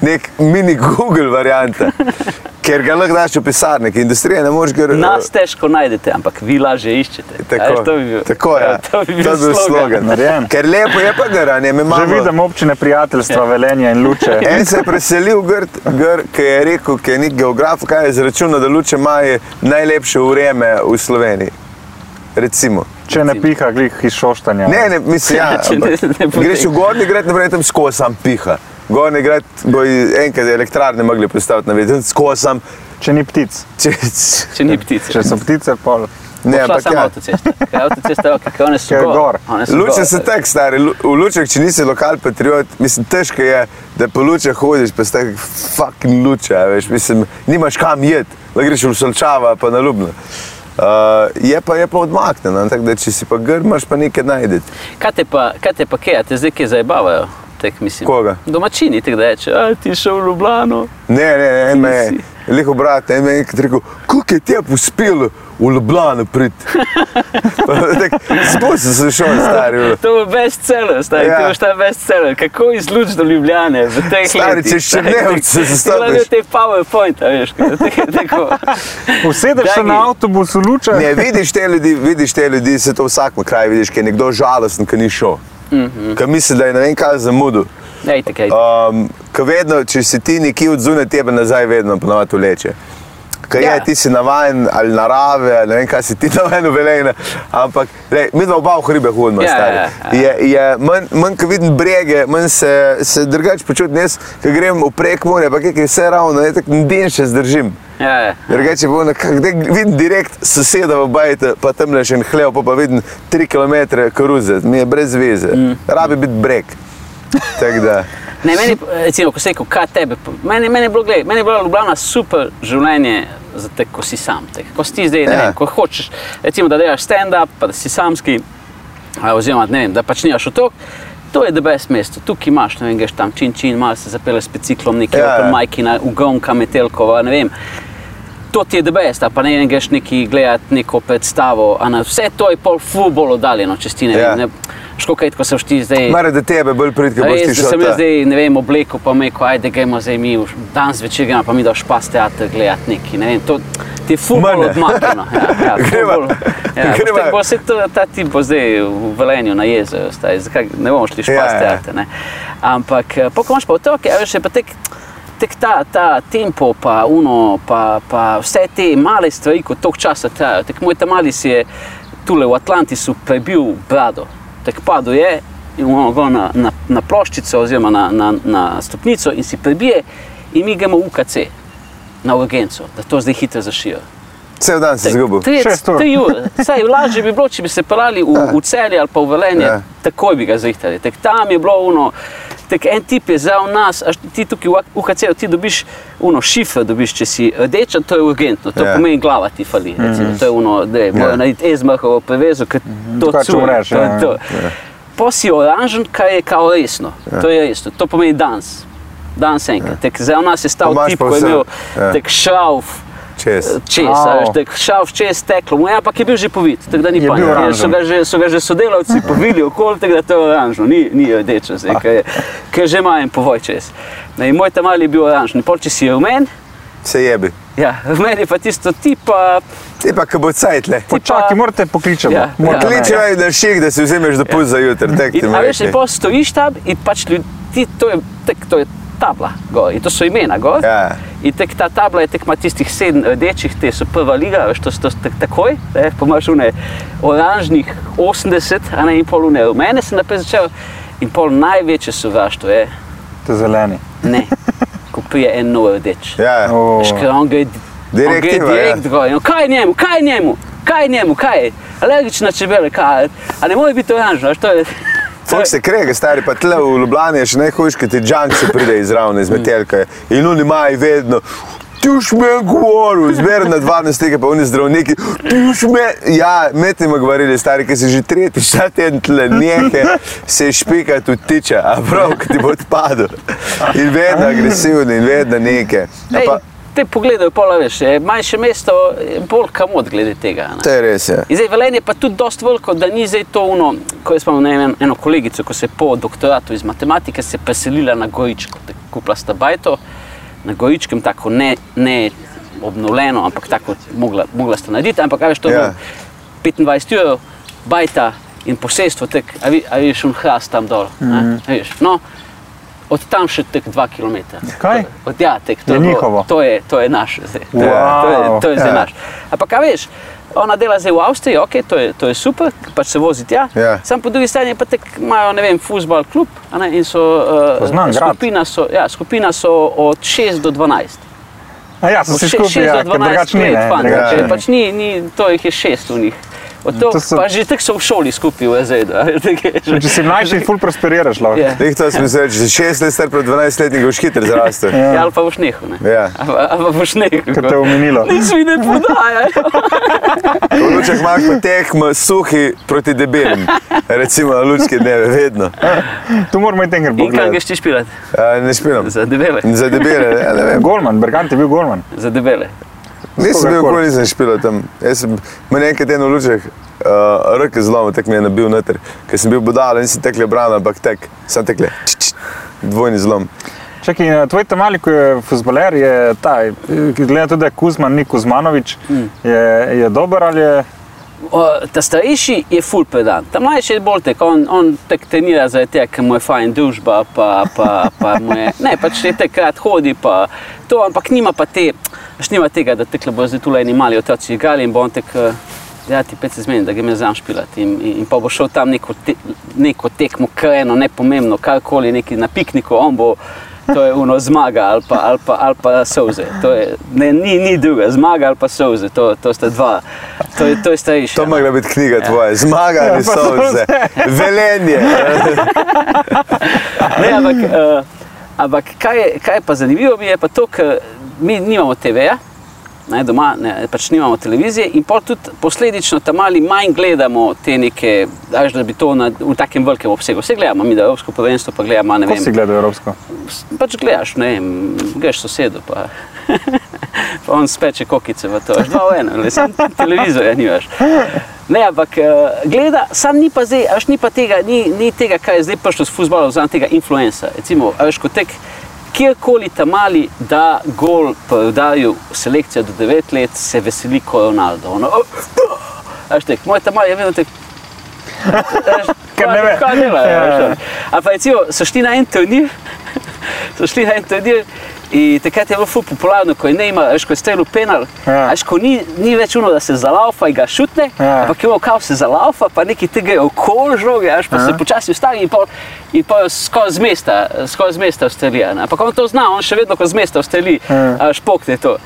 nek mini Google varianta. Ker ga lahko daš v pisarnik, industrija ne moreš ga Nas težko najdete, ampak vi lažje iščete. A Tako, veš, to bi bil, tako. Ja, to bi bil, to bi bil slogan. Narejen. Ker lepo je pa garanje. mi Že imamo- vidim občine prijateljstva, velenja in luče. En se je preselil, grd, gr, ki je rekel, ki je nek geograf, kaj je izračunal, da luče imajo najlepše vreme v Sloveniji. Recimo. Če ne piha, glih iz šoštanja. Ne, ne, mislim, ja, Če ne- ne greš v. Gorni grad, naprej tam skozi sam piha. Gorni grad bo enkrat elektrarne mogli postaviti na vidu, skozi sam. Če ni ptic. Če, Če ni ptice. Če so ptice, pol. ne, ampak samo ja. avtocesta. Ker Avtocesta je ok, ker one so gor. gor. One so Luče so tako stari, v lučeh, če nisi lokal patriot, mislim, težko je, da po lučeh hodiš, pa tak fucking luče, veš, mislim, nimaš kam jeti, lahko greš v Solčava, pa na Ljubno. Uh, je pa, je pa odmaknjeno, tako da če si pa grd, imaš pa nekaj najdeti. Kaj te pa, kaj te pa a te zdaj kje zabavajo? Tek, mislim. Koga? Domačini, da reče, a ti šel v Ljubljano. Ne, ne, ne, en me je, Nisi. liho brat, en me je enkrat rekel, kako je tebi uspelo v Ljubljano prid. Sploh sem se šel, stari. To je bestseller, stari, Ja. to je ta bestseller. Kako izluč do Ljubljane v teh Stari, letih, če še ne, se zastaviš. Gledaj te PowerPoint, a veš, tako-. Usedeš se na avtobus, luča. Ne, vidiš te ljudi, vidiš te ljudi, se to v vsakem kraju vidiš, ker je nekdo žalosten, ki ni šel. Mm Mhm. -hmm. Ker misli, da je ne vem kaj zamudil. Ejte, kaj. Um, Ker vedno, če si ti nekje od zunaj tebe nazaj, vedno ponovadi vleče. Ker ja. Ja. je, ti si navaden ali narave, ali ne vem, kaj si ti navaden Velejne. Ampak, lej, mi dva oba v hribe hodimo, Ja, stari. ja, ja. Je, je manj, manj ko vidim brege, manj se, se drugače počutim. Jaz, ko grem v prek morja, pa kaj vse ravno, je tako den še zdržim. Ja, ja. Drugače bo nekako, vidim direkt soseda v bajte, pa tam le še en hlev, pa, pa vidim 3 km koruze, mi je brez veze. Mm. Rabi biti breg. Tako da. Ne, meni, recimo, ko se rekel, kaj tebe, meni, meni, je bilo, gled, meni je bila Ljubljana super življenje, te, ko si sam. Te, ko si ti zdaj, ne Ja. vem, ko hočeš, recimo, da delaš stand-up, pa da si samski, oziroma ne vem, da pač nimaš otok. To je debes mesto, tukaj imaš, ne vem, greš tam čin čin, malo se zapeleš s biciklom, nekaj Ja, ja, ja. ja. majkina, ugonka, metelkova, ne vem. To ti je debes, pa ne vem, greš neki gledati neko predstavo, a na vse to je pol futbol oddaljeno, če ti ne Ja. vem. Ne, Škokaj, ko se všti zdaj. Mare, da tebe bolj pridke boš ti šel. sem jaz ta. zdaj, ne vem, oblekel, pa me, ko ajde, gremo zdaj mi, v- danes večer gremo, pa mi da v špas teater gledati neki, ne vem, to ti je futbol odmaknjeno. Ja, ja, Greva. futbol. Ja, Greva. boš bo se to, ta tip bo zdaj v Velenju na staj, zakaj ne bomo šli špas Ja, ja. teater, ne. Ampak, eh, pol, ko imaš pa otroke, a veš, je pa tek, tek ta, ta tempo, pa uno, pa, pa vse te male stvari, ko toliko časa trajajo. Tek moj tamali si je tule v Atlantisu prebil brado, tek padel je in ono gor na, na, na ploščico oziroma na, na, na stopnico in si prebije in mi gremo v UKC na urgenco, da to zdaj hitro zašijo. Cel dan si izgubil. tri- ure. Saj lažje bi bilo, če bi se pelali v, v celje ali pa v Velenje, Ja. ja. takoj bi ga zrihtali. Tek, tam je bilo uno, tek, en tip je za nas, a ti tukaj v UKC ti dobiš uno šifre, dobiš, če si rdeča, to je urgentno, to Ja. ja. pomeni glava ti fali. Recimo, to je uno, da je, morajo Ja. narediti ezmahovo prevezo, ker to Drugače curi, umreš, to je ja. to. Po si oranžen, kaj je kao resno. Ja. To je resno, to pomeni dans. Dans enkrat. Ja. Tek, za nas je stal tip, ko je imel Ja. ja. tek šrauf, Čez. čez, Au. a veš, tako šel čez steklo, mu je, ampak je bil že povit, tako da ni Je pa bil nič. oranžen. So ga že, so ga že sodelavci povili okoli, tako da to je oranžno, ni, ni rdečo, zdaj, ker je, ker že ima en povoj čez. Ne, in moj tamali je bil oranžen, pol če si je v meni, Se jebi. ja, v meni je pa tisto tipa, Ti pa, ko bo cajt le. Počakaj, morate pokličati. Ja, Morate, ja. ne. Kličevaj na šik, da si vzameš dopust za jutri. tek ti in, bom a veš, in rekel. pol stojiš tam in pač ljudi, to je, tek, to je tabla gor in to so imena gor. Ja. In tek ta tabla je tek ima tistih sedem rdečih, te so prva liga, veš, to so tak, takoj, ne, pa imaš une oranžnih 80, a ne in pol une rumene sem naprej začel. In pol največje sovraštvo je, Te zeleni. ne, ko prije en nov rdeč. Ja. O, Veš, ker on gre, on gre ja. direkt gor. in Kaj je njemu, kaj je njemu, kaj je njemu, kaj je? Alergična čebele, kaj? A ne more biti oranžno, veš, to je... je- se krega, stari pa tle v Ljubljani je še najhujš, ker ti džank se pride izravno iz metelke. In oni imajo vedno. Ti už me je govoril, zmeraj na 12 tega, pa oni zdravniki. Ti už me, ja, med njima govorili, stari, ki si že tretjič ta teden tle nehe, se špika tu tiče, a prav, ki ti bo odpadel. In vedno agresivni, in vedno neke. Pa, te pogledajo, pola veš, je manjše mesto, je bolj kamot glede tega. Ne? to je res, ja. In zdaj Velenje je pa tudi dosti veliko, da ni zdaj to ono, ko jaz imam ne vem, eno kolegico, ko se je po doktoratu iz matematike se preselila na Gojičko, kupila sta bajto, na Gojičkem tako ne, ne obnovljeno, ampak tako mogla, mogla sta narediti, ampak a veš, to je Ja. ja. 25 ur, bajta in posestvo, tek, a, vi, a vidiš un hrast tam dol, mm Mhm. -hmm. veš, no, od tam še tek 2 km. Kaj? Od, ja, tek, to Je bilo- njihovo? To je, to je naše zdaj. Je- Wow. to je, to je zdaj Ja. naš. Ampak, veš, ona dela zdaj v Avstriji, ok, to je, to je super, pač se vozi tja. Ja. Sam po drugi strani pa tek imajo, ne vem, futbal klub, ne, in so, uh, Poznam grad. skupina so, ja, skupina so od 6 do 12. A ja, so si še- skupaj, 6 ja, do ker 12 drugače ni. let, ne, fant, drugače če ni. pač ni, ni, to jih je šest v njih. Od to, To so- pa že tako so v šoli skupaj v že- Če si mlajši, ful prosperiraš lahko. Ja. Lih to sem se reči, 6 let star pred 12 letnik boš hitro zrastel. Ja, ali pa v šnehu. Ne? Ja. Ali pa- v šnehu. Ker te je omenilo. Niso mi ne podajajo. V lučah imaš pa tekmo suhi proti debelim. Recimo na lučke dneve, vedno. Tu moramo iti enkrat In kaj greš ti špilati? Ne špilam. Za debele. Za debele, ja, ne vem. Golman, Bergant je bil Golman. Za debele. Nisem bil, nikoli nisem špil tam. Jaz sem imel nekaj tednov v lučeh, uh, roke zlomil, tek mi je nabil noter, ker sem bil budal in si tekle brana, ampak tek, sem tekle, č, č, dvojni zlom. Čakaj, tvoj tamali, ko je futboler, je ta, glede tudi, da je Kuzman, ni Kuzmanovič, mm. je, je dober ali je ta starejši je full pedant, ta mlajši je bolj tek, on, on tek trenira za te, ker mu je fajn družba, pa, pa, pa mu je, ne, pač je tekrat hodi, pa to, ampak nima pa te, pač nima tega, da tekle bo zdaj tule eni mali otroci igrali in bo on tek, ja ti pet se zmeni, da ga me znam špilati in, in, in pa bo šel tam neko, te, neko tekmo, kreno, nepomembno, karkoli, neki na pikniku, on bo to je uno zmaga ali pa, ali pa, ali pa soze. Je, ne, ni, ni druga, zmaga ali pa soze, to, to sta dva. To je, to je starejši. To mogla biti knjiga ja. tvoja, zmaga ali ja, soze, velenje. ne, ampak, uh, ampak kaj, je, kaj je pa zanimivo, mi je pa to, ker mi nimamo TV-ja ne, doma ne, pač nimamo televizije in tudi posledično tam ali manj gledamo te neke, daž, da bi to na, v takem velikem obsegu. Vse gledamo, mi da Evropsko prvenstvo pa gledamo. Kako si gledal Evropsko? Pač gledaš, ne vem, greš sosedu. Pa. pa on speče kokice v to, dva v eno, le sem televizor, ja nimaš. Ne, ampak eh, gleda, sam ni pa zdaj, až ni pa tega, ni, ni tega, kaj je zdaj prišlo s futbolom, znam tega influenca. Recimo, až ko tek kjerkoli tam mali da gol, podajo selekcijo do 9 let, se veseli kot Ronaldo. Ono, oh, oh, tek, moj tam mali je vedno tek. Ker ne ve. Kaj dela, ja. Ampak recimo, so šli na en turnir, so šli na en turnir In takrat je bilo ful popularno, ko je ne ima, veš, ko je strelil penal, ja. veš, ko ni, ni več uno, da se zalaufa in ga šutne, ja. ampak je bilo kao se zalaufa, pa neki tega je okol žoge, veš, pa ja. se počasi ustavi in pa, in pa skozi mesta, skozi mesta ustrelija. Ampak on to zna, on še vedno ko z mesta ustreli, ja. špokne to.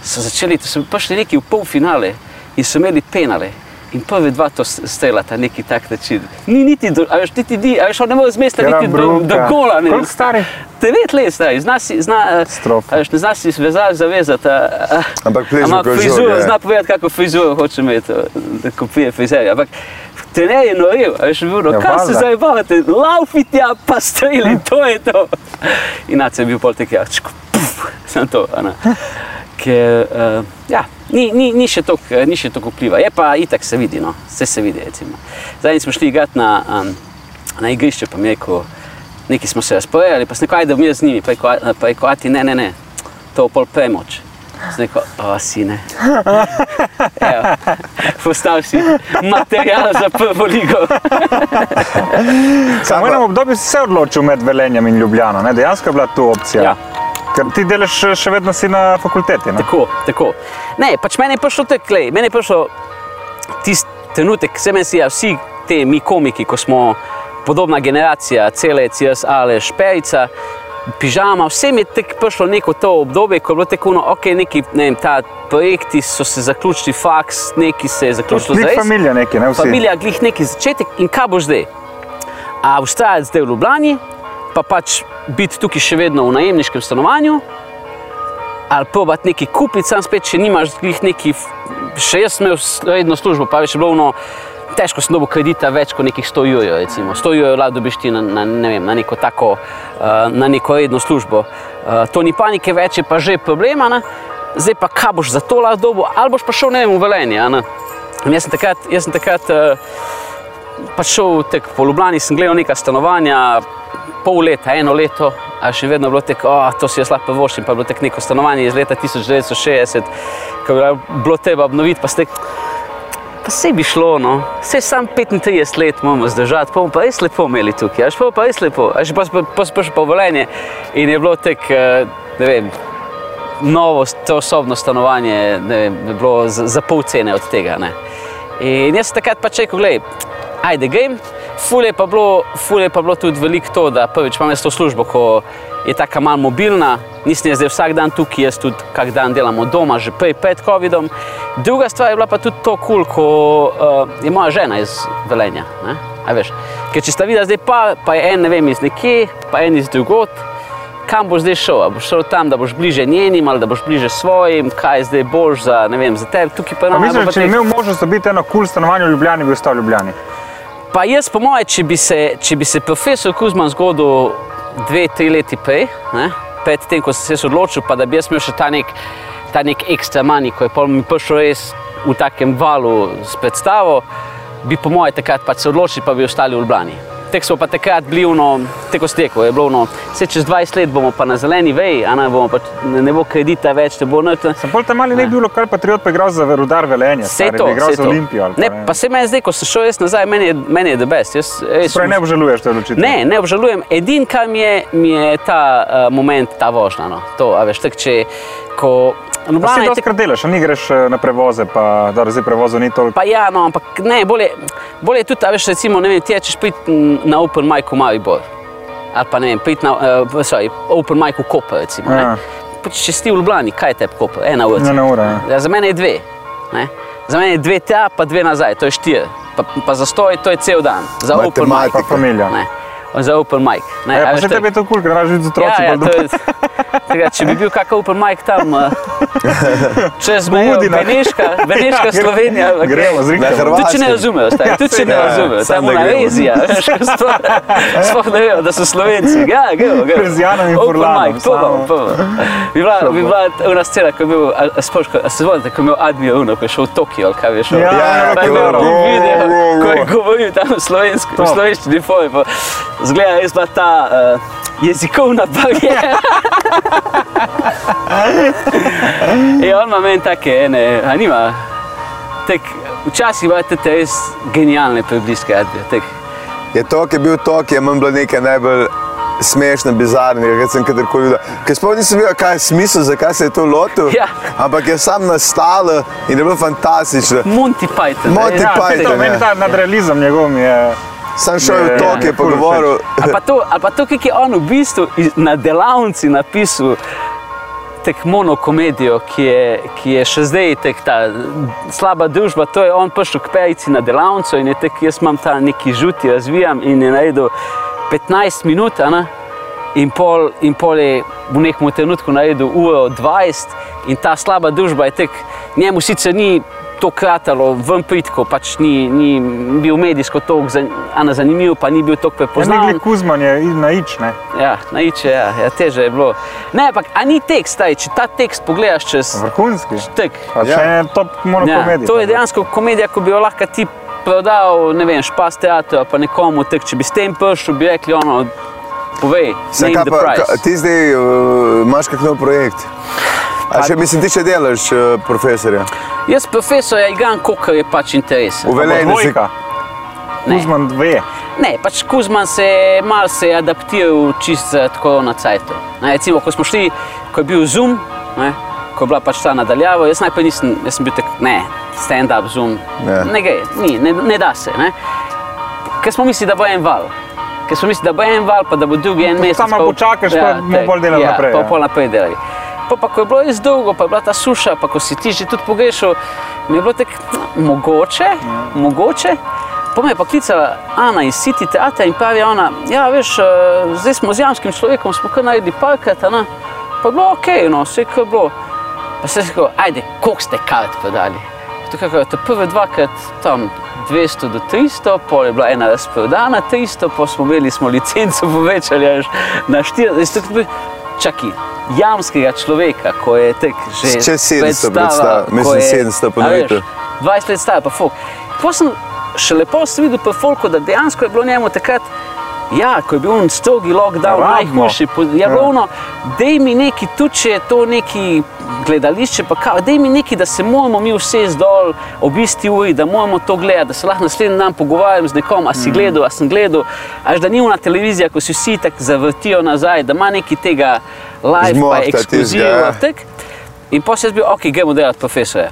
So začeli, to so prišli neki v polfinale in so imeli penale. In prvi dva to strelata, neki tak način. Ni niti, a veš, niti di, a veš, on ne more z mesta niti do, do gola. Koliko stari? Devet let stari, zna si, zna, a veš, ne zna si vezati, zavezati. Ampak pležno, ko je frizuro, zna povedati, kako frizuro hoče imeti, da kopije frizerja. Ampak trener je noril, a veš, bil, no, ja, kaj se zdaj bavate, laufiti, ja, pa streli, to je to. In nace je bil pol tek jačko, puf, sem to, ana. Ker, uh, ja, ni, ni, ni še tako vpliva, je pa itak se vidi, no. vse se vidi. Zdaj smo šli igrati na, um, na igrišče, pa mi je rekel, neki smo se razporejali, pa sem rekel, ajde, mi z njimi, pa je rekel, ati ne, ne, ne, to je pol premoč. Rekel, o, si ne. Postal si material za prvo ligo. Samo v enem obdobju si se odločil med Velenjem in Ljubljano, ne? dejansko je bila to opcija. Ja. Ker ti delaš še vedno si na fakulteti. Ne? Tako, tako. Ne, pač meni je prišlo tek, lej, meni je prišlo tisti trenutek, se meni si ja, vsi te mi komiki, ko smo podobna generacija, celec, jaz, ale, šperica, pižama, vsem je tek prišlo neko to obdobje, ko je bilo tako, no, ok, neki, ne vem, ta projekti so se zaključili, faks, neki se je zaključilo. Glih familija neki, ne vsi. Familija, glih neki začetek in kaj bo zdaj? A ustrajati zdaj v Ljubljani, pa pač biti tukaj še vedno v najemniškem stanovanju, ali pa biti neki kupiti, sam spet, če nimaš neki, še jaz sem redno službo, pa je še bilo ono, težko sem dobil kredita več kot nekih 100 jurjev, recimo. 100 jurjev lahko dobiš ti na, na, ne vem, na neko tako, uh, na neko redno službo. Uh, to ni panike več, je pa že problema, ne? zdaj pa kaj boš za to lahko dobil, ali boš pa šel, ne vem, v Velenje, Jaz sem takrat, jaz sem takrat uh, pač šel tek po Ljubljani, sem gledal neka stanovanja, pol leta, eno leto, a še vedno bilo tako, oh, to si jaz lahko voščim, pa je bilo tako neko stanovanje iz leta 1960, ko je bilo treba obnoviti, pa ste. Pa se bi šlo, no. vse sam 35 let moramo zdržati, pa bomo pa res lepo imeli tukaj, až pa bo pa res lepo, až pa smo pa volenje in je bilo tek, eh, ne vem, novo, to osobno stanovanje, ne vem, bilo za, za pol cene od tega, ne. In jaz takrat pa čekal, gledaj, ajde, game. Fule pa, bilo, fule pa bilo tudi veliko to, da prvič imam to službo, ko je tako malo mobilna, nisem jaz zdaj vsak dan tukaj, jaz tudi kak dan delam od doma, že prej pred COVID-om. Druga stvar je bila pa tudi to kul, cool, ko uh, je moja žena iz Velenja. Ker če sta videla zdaj pa, pa je en ne vem iz nekje, pa en iz drugot, kam boš zdaj šel? A boš šel tam, da boš bliže njenim ali da boš bliže svojim, kaj je zdaj boš za, ne vem, za tebe. Tukaj pa je eno. Mislim, če bi imel možnost dobiti eno kul cool stanovanje v Ljubljani, bi ostal v Ljubljani. Pa jaz, po mojem, če, če bi se profesor Kuzman zgodil dve, tri leti prej, pred tem, ko sem se odločil, pa da bi jaz imel še ta nek, ta nek ekstra manj, ko je pol mi prišel res v takem valu s predstavo, bi po mojem takrat pač se odločili, pa bi ostali v Ljubljani. Tek smo pa takrat bili, no, teko steko je bilo, no, se čez 20 let bomo pa na zeleni veji, a ne, bomo pa, ne, bo kredita več, ne bo nič. Sem bolj tam ali ne Ne. bil lokal patriot, pa igral za rudar velenje. Vse stari, to, bi igral vse za. Olimpijo. ali Ne, pa se meni zdaj, ko sem šel jaz nazaj, meni je, meni je the best. Jaz, res, Torej ne obžaluješ te odločitve? Ne, ne obžalujem. Edin, kar mi je, mi je ta uh, moment, ta vožnja. No. To, a veš, tak, če, ko Pa Ljubljana si je dosti krat delaš, a ni greš eh, na prevoze, pa da zdaj prevozov ni toliko. Pa ja, no, ampak ne, bolje, bolje je tudi, a veš, recimo, ne vem, ti rečeš priti na Open Mic v Maribor. Ali pa ne vem, priti na uh, sorry, Open Mic v Koper, recimo. Ja. Če si v Ljubljani, kaj je tebi Koper? Ena ura. Ena ura, ja. Ja, za mene je dve. Ne? Za mene je dve tja, pa dve nazaj, to je štiri. Pa, pa za stoj, to je cel dan. Za Open Mic. Matematika. Pa familija. Ne. Za Open Mic. Ne, Ja, veš, je- tebi je to kul, ker imaš z otroci. Ja, ja, je, tega, če bi bil kakšen open mic tam, čez mejo, Udina. Beneška, Beneška Ja. Slovenija. Gremo, ne. zrihtamo. Na Hrvaškem. Tudi če ne razumejo, Ja, tudi če ne razumejo, samo da je gremo. Rezija, veš, ko sploh, ne vejo, da so Slovenci. Ja, gremo, gremo. Z Janom in Open Furlanom, mic, to samo. bo, to bo. Bi bila, bi bila ona scena, ko je bil, a, a, se spomnite, ko je imel Admir Uno, ko je šel v Tokio, kaj je šel. Ja, ja, Pa je ko- imel go, bil go, video, go, go. Ko je govoril tam v To. slovenščini, foj, pa zgleda res bila ta uh, jezikovna barijera. In on ima meni take ene, a nima, tek, včasih imate te res genialne prebliske, Admir, tek. Je to, ki je bil to, ki je meni bilo nekaj najbolj smešno, bizarnega, kar sem kadarkoli videl. Ker sploh nisem vedel, kaj je smisel, zakaj se je to lotil. Ja. Ampak je sam nastalo in je bilo fantastično. Monty Python. Monty? Ja, Python, meni ja. ta nadrealizem njegov je. Sam šel Ja, v to, ja, ki je ja, pogovoril. Ali pa to, ali pa to kako je on v bistvu na delavnici napisal tek monokomedijo, ki je, ki je še zdaj tek ta slaba družba. To je on prišel k perici na delavnico in je tek, jaz imam ta neki žuti, razvijam in je naredil 15 minut. a ne. In pol, in pol je v nekem trenutku naredil uro 20, in ta slaba družba je tek, njemu sicer ni to kratalo, ven pritko, pač ni, ni bil medijsko tako zanimiv, pa ni bil tako Ja, prepoznan. Negli Kuzman je i- na ič, ne. Ja, na iče, ja, ja, teže je bilo. Ne, ampak a ni tekst, taj, če ta tekst pogledaš čez Vrhunski. tek. Pa Ja. če je top Ja, monokomedija. to je dejansko komedija, ko bi jo lahko ti prodal, ne vem, špas teatra, pa nekomu, tek, če bi s tem prišel, bi rekli ono, povej, Saj, name kaj the pa, price. ka, ti zdaj uh, imaš kak nov projekt? A še mislim, ti še delaš uh, profesorja? Jaz profesorja igram, koliko je pač interes. V Velenju si-. Ne. Kuzman dve. Ne, pač Kuzman se je malo se adaptiral čist za korona cajtov. Recimo, ko smo šli, ko je bil Zoom, ne, ko je bila pač ta nadaljava, jaz najprej nisem, jaz sem bil tak, ne, stand-up Zoom, Ja. ne gre, ni, ne, ne da se. Ne. Ker smo mislili, da bo en val. Ker smo mislili, da bo en val, pa da bo drugi en mesec. samo pa- počakaš, pa bomo tek, pol delali ja, naprej, Pa ja. pol naprej delali. Pa, pa ko je bilo res dolgo, pa je bila ta suša, pa ko si ti že tudi pogrešal, mi je bilo tako, no, mogoče, mogoče. Pa me je pa klicala Ana iz City teatra in pravi ona, ja, veš, eh, zdaj smo z jamskim človekom, smo kar naredili parkrat, ne? Pa je bilo ok, no, vse je bilo. Pa se je rekel, ajde, koliko ste kart prodali? Tako je, to prve dvakrat tam 200 do 300, pol je bila ena razprodana 300, pa smo imeli smo licenco povečali na 400. Čakaj, jamskega človeka, ko je tek že Čez 700 predstava, predstav, mislim, je- 700 a ponovitev. veš, 20 let stara, pa folk. Pa sem še lepo sem videl pri folku, da dejansko je bilo njemu takrat, ja, ko je bil on strogi lockdown, Ravno. najhujši, je bilo ono, dej mi neki, tudi če je to neki gledališče, pa kao, dej mi neki, da se moramo mi vse zdol ob isti uri, da moramo to gledati, da se lahko naslednji dan pogovarjam z nekom, a si gledal, a sem gledal, až da ni ona televizija, ko si vsi tako zavrtijo nazaj, da ima neki tega live, pa Zmohta ekskluziva. tistega, ja. tak. In pa se jaz bil, ok, gremo delati profesore.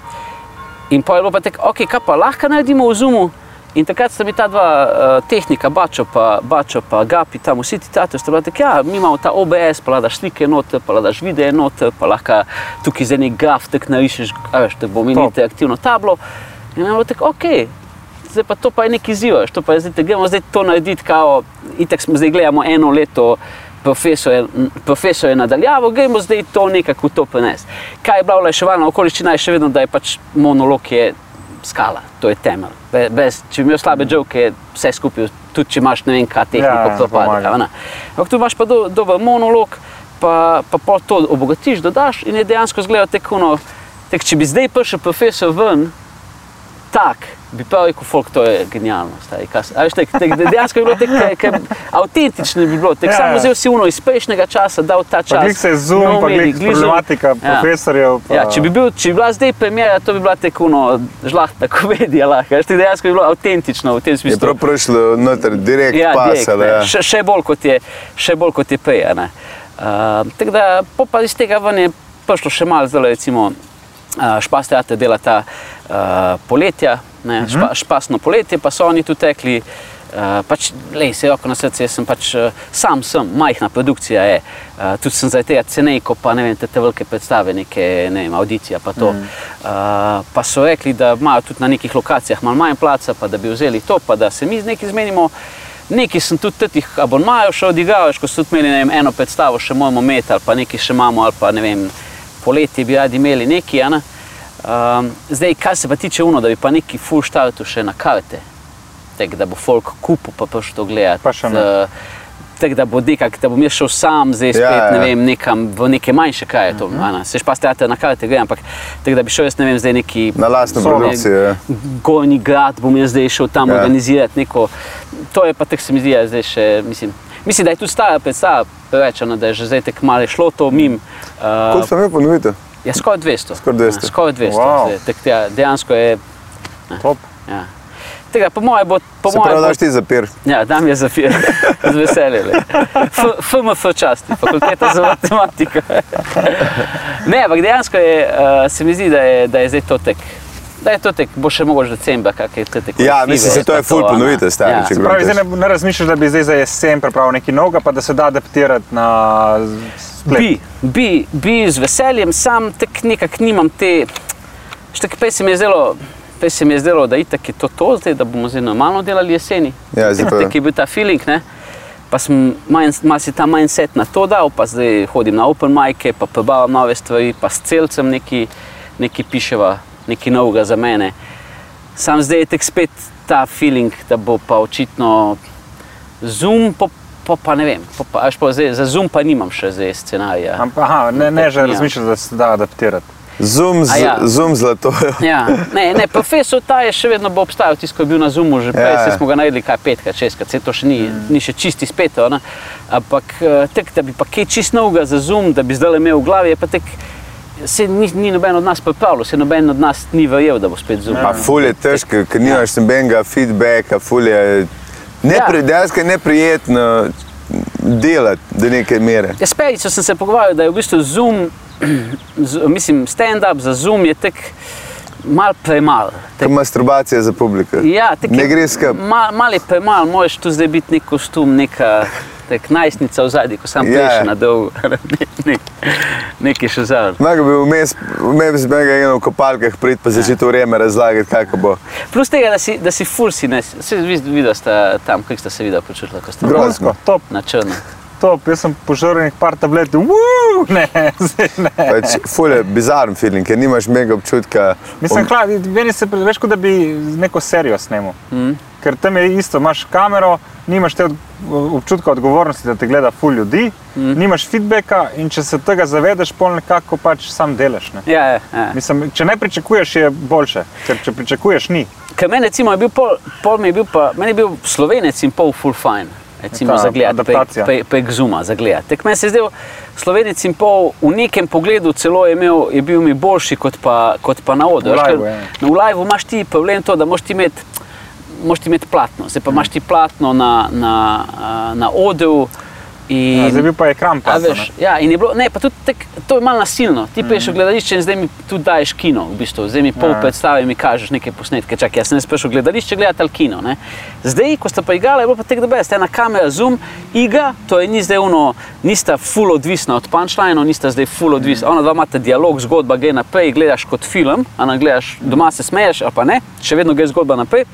In pa je bilo pa tako, ok, kaj pa lahko naredimo v Zoomu. In takrat sta mi ta dva uh, tehnika, Bačo pa, Bačo pa Gapi, tam vsi ti tati, sta bila tako, ja, mi imamo ta OBS, pa daš slike noter, pa daš videe noter, pa lahko tukaj za nek graf tak narišeš, a veš, da bo imel interaktivno tablo. In je bilo tako, ok, zdaj pa to pa je neki izziv, veš, to pa je zdaj, te gremo zdaj to narediti, kao, itak smo zdaj gledamo eno leto. Profesor je, profesor je nadaljavo, gremo zdaj to nekako v to prenesti. Kaj je bila olajševalna okoliščina, je še vedno, da je pač monolog je skala, to je temelj. Be- Bez, če bi imel slabe žoke, je vse skupaj, tudi če imaš ne vem, kaj tehniko, Ja, a ne. Ampak tu imaš pa do, dober monolog, pa, pa pol to obogatiš, dodaš in je dejansko zgleda tekuno. Tek, če bi zdaj prišel profesor ven, tak, bi pa rekel, folk, to je genialno. Se- a veš, tek, tek, dejansko je bilo tako, avtentično bi bilo. Tek, Ja, ja, samo ja. vzel si uno iz prejšnjega časa, dal ta čas. glik se je zoom, nov pa Zoom. problematika profesorjev. Pa... Ja, če, bi bil, če bi bila zdaj premjera, to bi bila tekuno žlahta komedija. Lahko, veš, tek, dejansko bi bilo avtentično v tem Je smislu. prav prišlo noter, direkt Ja, pasalo. Ja. še, še bolj kot je, še bolj kot je prej. a ne. Uh, tako da, pa iz tega ven je prišlo še malo, zdaj recimo uh, špasteate dela ta uh, poletja, ne, uh -huh. špa, špasno poletje, pa so oni tu tekli. Uh, pač, lej, se roko na srce, jaz sem pač uh, sam, sem, majhna produkcija je. Uh, tudi sem zdaj tega cenejko, pa ne vem, te, te velike predstave, neke ne vem, audicija pa to. Mm. Uh, pa so rekli, da imajo tudi na nekih lokacijah malo manj placa, pa da bi vzeli to, pa da se mi z neki zmenimo. Neki sem tudi teh abonmajev še odigral, ko so tudi imeli vem, eno predstavo, še moramo imeti, ali pa nekaj še imamo, ali pa ne vem, poletje bi radi imeli neki. ne. Um, zdaj, kar se pa tiče uno, da bi pa neki full štartu še na karte, tek, da bo folk kupil pa prišel to gledati. Pa še ne. eh, Tako da, bo nekak, da bom jaz šel sam, zdaj spet Ja, ja, ja. ne vem, nekam v neke manjše kraje. To, uh -huh. Se špas teater na karte gre, ampak tako da bi šel jaz ne vem, zdaj neki Na lastno produkcijo. ja. Gornji grad bom jaz zdaj šel tam Ja. ja. organizirati neko. To je pa tako se mi zdi, je zdaj še, mislim, mislim, da je tu stara predstava, preveč, no, da je že zdaj tako malo šlo to mim. Koliko Uh, sem imel je skoraj 200. Skoraj 200. Ja, skoraj 200. Wow. Tak, ja, dejansko je. Top. Ja. Tega, po mojem, bo. Po Se moje pravi, bo- daš ti zapir. Ja, dam je zafir, z veseljem. FMF časti, fakulteta za matematiko. Ne, ampak dejansko je, uh, se mi zdi, da je, da je zdaj to tek. Da je to tek, bo še mogoče decembra, kak je tek. Ja, mislim, se to je ful ponovitev, stari, če Se pravi, zdaj ne, ne razmišljaš, da bi zdaj za jesen pripravil nekaj novega, pa da se da adaptirati na splet. Bi, bi, bi z veseljem, sam tek nekako nimam te. Štek, pej se mi je zdelo, pej se mi je zdelo, da itak je to to, zdaj, da bomo zdaj normalno delali jeseni. Ja, zdaj je bil ta feeling, ne? Pa sem malo si ta mindset na to dal, pa zdaj hodim na open mic, pa prebavam nove stvari, pa s celcem neki, neki piševa, nekaj novega za mene. Sam zdaj je tek spet ta feeling, da bo pa očitno Zoom, pa, pa, pa ne vem, pa, pa, pa zdaj, za Zoom pa nimam še zdaj scenarija. Ampak, aha, ne, ne že Ja. razmišljaš, da se da adaptirati. Zoom, z, ja. zoom zlato. Ja, ne, ne, profesor ta je še vedno bo obstajal, tisto, je bil na Zoomu že prej, Ja. ja. smo ga naredili kaj petkrat, šestkrat, se to še ni, ni še čisti spet, ampak eh, tek, da bi pa kaj čist novega za Zoom, da bi zdaj imel v glavi, je pa tek, se ni, ni noben od nas pripravljal, se noben od nas ni verjel, da bo spet Zoom. Pa ful je težko, ker nimaš nobenega feedbacka, ful je nepri, Ja. neprijetno delati do neke mere. Ja, s Perico sem se pogovarjal, da je v bistvu Zoom, z, mislim, stand-up za Zoom je tek mal premal. Kot masturbacija za publiko. Ja, tek ne gre skup. Mal, mal je premalo, moraš tu zdaj biti nek kostum, neka tak najstnica v zadnji, ko sam Ja. pleše na dolgo. ne, ne, nekaj še zraven. Maga bi vmes, vmes bi ga eno v kopalkah prid, pa začeti vreme razlagati, kako bo. Plus tega, da si, da si full si, ne, se videl sta tam, kako sta se videla počutila, ko sta Grozno. Top, na črno. Top, jaz sem požrl nekaj par tablet, Woo! ne, zdaj ne. Pač, ful je bizaren feeling, ker nimaš mega občutka. Mislim, hla, meni se veš, kot da bi neko serijo snemal. Mm. Ker tam je isto, imaš kamero, nimaš te občutka odgovornosti, da te gleda ful ljudi, mm. nimaš feedbacka in če se tega zavedeš, pol nekako pač sam delaš. Ne? Ja, ja, ja. Mislim, če ne pričakuješ, je boljše, ker če pričakuješ, ni. Ker meni recimo je bil pol, pol mi je bil pa, meni je bil slovenec in pol full fine. Recimo Ta za gledati prek, adaptacija. prek, prek Zuma, za gledati. Tek meni se je zdel slovenec in pol v nekem pogledu celo je, imel, je bil mi boljši kot pa, kot pa na odru. Ja. V live imaš ti problem to, da moraš ti imeti moraš ti imeti platno, zdaj pa imaš ti platno na, na, a, na odru. In, Ja, zdaj bil pa ekran A pa. veš, ja, in je bilo, ne, pa tudi tek, to je malo nasilno. Ti priješ v gledališče in zdaj mi tu daješ kino, v bistvu. zdaj mi pol Ja. predstave mi kažeš neke posnetke. Čakaj, jaz sem prišel v gledališče gledati ali kino. Ne. Zdaj, ko sta pa igrala, je bilo pa tek dobro, ena kamera, zoom, igra, to je ni zdaj uno, nista full odvisna od punchline, nista zdaj full odvisna. Ona dva imata dialog, zgodba gre naprej, gledaš kot film, a ne gledaš, doma se smeješ, ali pa ne, še vedno gre zgodba naprej.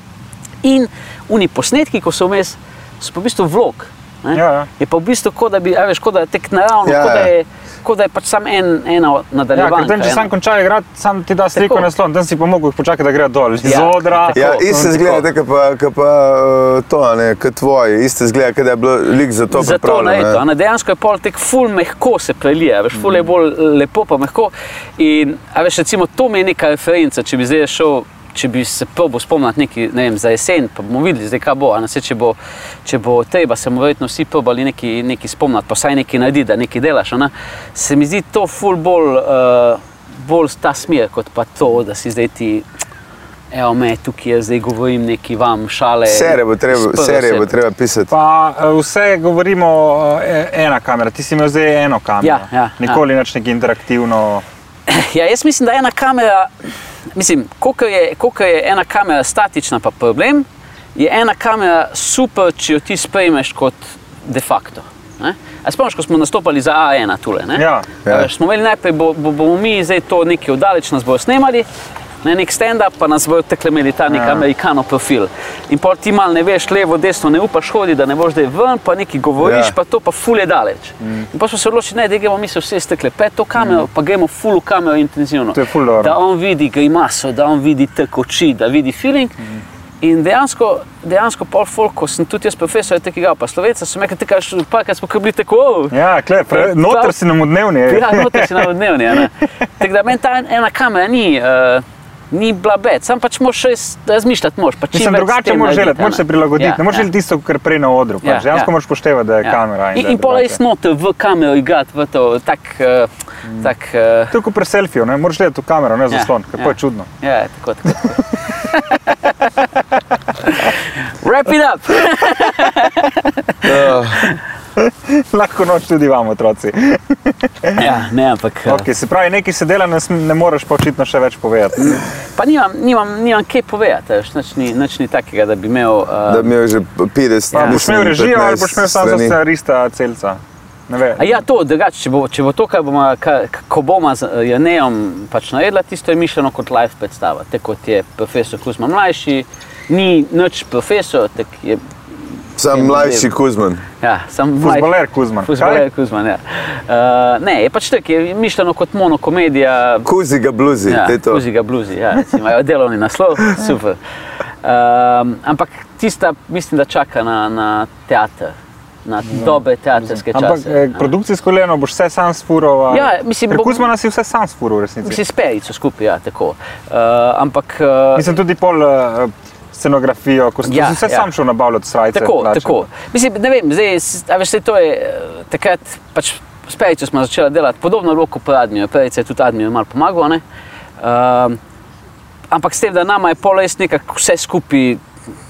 In oni posnetki, ko so vmes, so pa v bistvu vlog. Ja, ja. Je pa v bistvu kot da bi, a veš, kot da je tek naravno, Ja, kot da ja. je kot da je pač samo en, eno Ja, nadaljevanje. ker tam, če sam konča igrati, sam ti da sliko Tako. na slon, tam si pa mogel počakati, da gre dol. Iz Ja, odra. tako. Ja, no, zgleda, kot pa, ko pa uh, to, ne, kot tvoji, isto zgleda, da je bilo lik za to Zato ne, to, ne. dejansko je pol tek ful mehko se prelije, veš, ful je bolj lepo pa mehko. In, veš, recimo, to mi je neka referenca, če bi zdaj šel. Če bi se probil spomniti nekaj, ne vem, za jesen, pa bomo videli, zdaj, kaj bo. saj Če bo, če bo treba, se bomo verjetno vsi probali nekaj, nekaj spomniti, pa vsaj nekaj narediti, da nekaj delaš. a Ne. Se mi zdi to ful bolj, uh, bolj ta smer, kot pa to, da si zdaj ti, evo me, tukaj jaz zdaj govorim neki vam šale. Serije bo treba, serije bo treba pisati. Pa eh, vse govorimo eh, ena kamera, ti si imel zdaj eno kamero. Ja, ja, Nikoli nič neki interaktivno. Ja, jaz mislim, da ena kamera, mislim, koliko je, koliko je ena kamera statična, pa problem, je ena kamera super, če jo ti sprejmeš kot de facto. Spomniš, ko smo nastopali za A1 tule. ne? Ja. Ja. Smo imeli najprej, bo, bo, bomo mi zdaj to nekaj oddaleč nas bojo snemali. Na nek stand-up pa nas bodo tekle imeli ta nek Ja. amerikano profil. In pol ti mal ne veš, levo, desno, ne upaš hoditi, da ne boš zdaj ven, pa nekaj govoriš, Ja. pa to pa ful je daleč. Mm. In pa smo se odločili, ne, da gremo mi se vse stekle pet to kamero, mm. pa gremo ful v kamero intenzivno. Da on vidi grimaso, da on vidi tek oči, da vidi feeling. Mm. In dejansko, dejansko pol folk, ko sem tudi jaz profesor, je tega, pa slovenca, me rekli, kaj pa, kaj smo bili tako, oh, Ja, klep, noter si nam v dnevni. Ja, noter si na dnevni. a ne. Tako da meni ta ena kamera ni, uh, ni bila bed, sam pač moraš res razmišljati. Moraš, pa čim Mislim, več drugače moraš želeti, moraš se prilagoditi. Ja, ne moreš ja. tisto, kar prej na odru. Ja, Pač. Dejansko ja. moraš poštevati, da je Ja. kamera. In, in pol drugače. res noter v kamero igrati, v to tak. Uh, tak uh, kot pri selfiju, ne moraš gledati v kamero, ne za slon, kako ja. je čudno. ja, tako, tako. tako. Wrap it up! Lahko noč tudi vam, otroci. ja, ne, ampak. Uh, Okay, se pravi, nekaj se dela, ne, ne moreš pa očitno še več povedati. Pa nimam, nimam, nimam kaj povedati, veš, nič ni, nič ni takega, da bi imel. Uh, Da bi imel že 50 Pa boš mislim, imel režijo ali 15 boš imel samo scenarista celca. A ja, to, drugače, če, bo, če bo to, kar bomo, ka, ko bomo z eh, Janejem pač naredili, tisto je mišljeno kot live predstava. Tako kot je profesor Kuzma mlajši, ni nič profesor, tak je, Sam je mlajši. Kuzman. ja, sam Fuzbaler Kuzman. Fuzbaler Kuzman, ja. Uh, ne, je pač tako, je mišljeno kot monokomedija. Kuzi ga bluzi, Ja, to je to. Kuzi ga bluzi, ja, imajo delovni naslov, super. Um, ampak tista, mislim, da čaka na, na teater, na dobe teatrske Ampak čase. eh, produkcijsko gledano boš vse sam spuro. Ja, mislim, bo- Kuzmana si vse sam spuro v resnici. Mislim, sperico skupaj, ja, tako. Uh, ampak. Uh, Mislim tudi pol uh, scenografijo, ko si Ja, vse ja. sam šel nabavljati srajce. Tako, hlače. tako. Mislim, ne vem, zdaj, a veš, to je eh, takrat, pač s Perico smo začeli delati podobno roko po Admiju, Perica je tudi Admiju malo pomagal. ne. Um, ampak s tem, da nama je pol res nekako vse skupaj,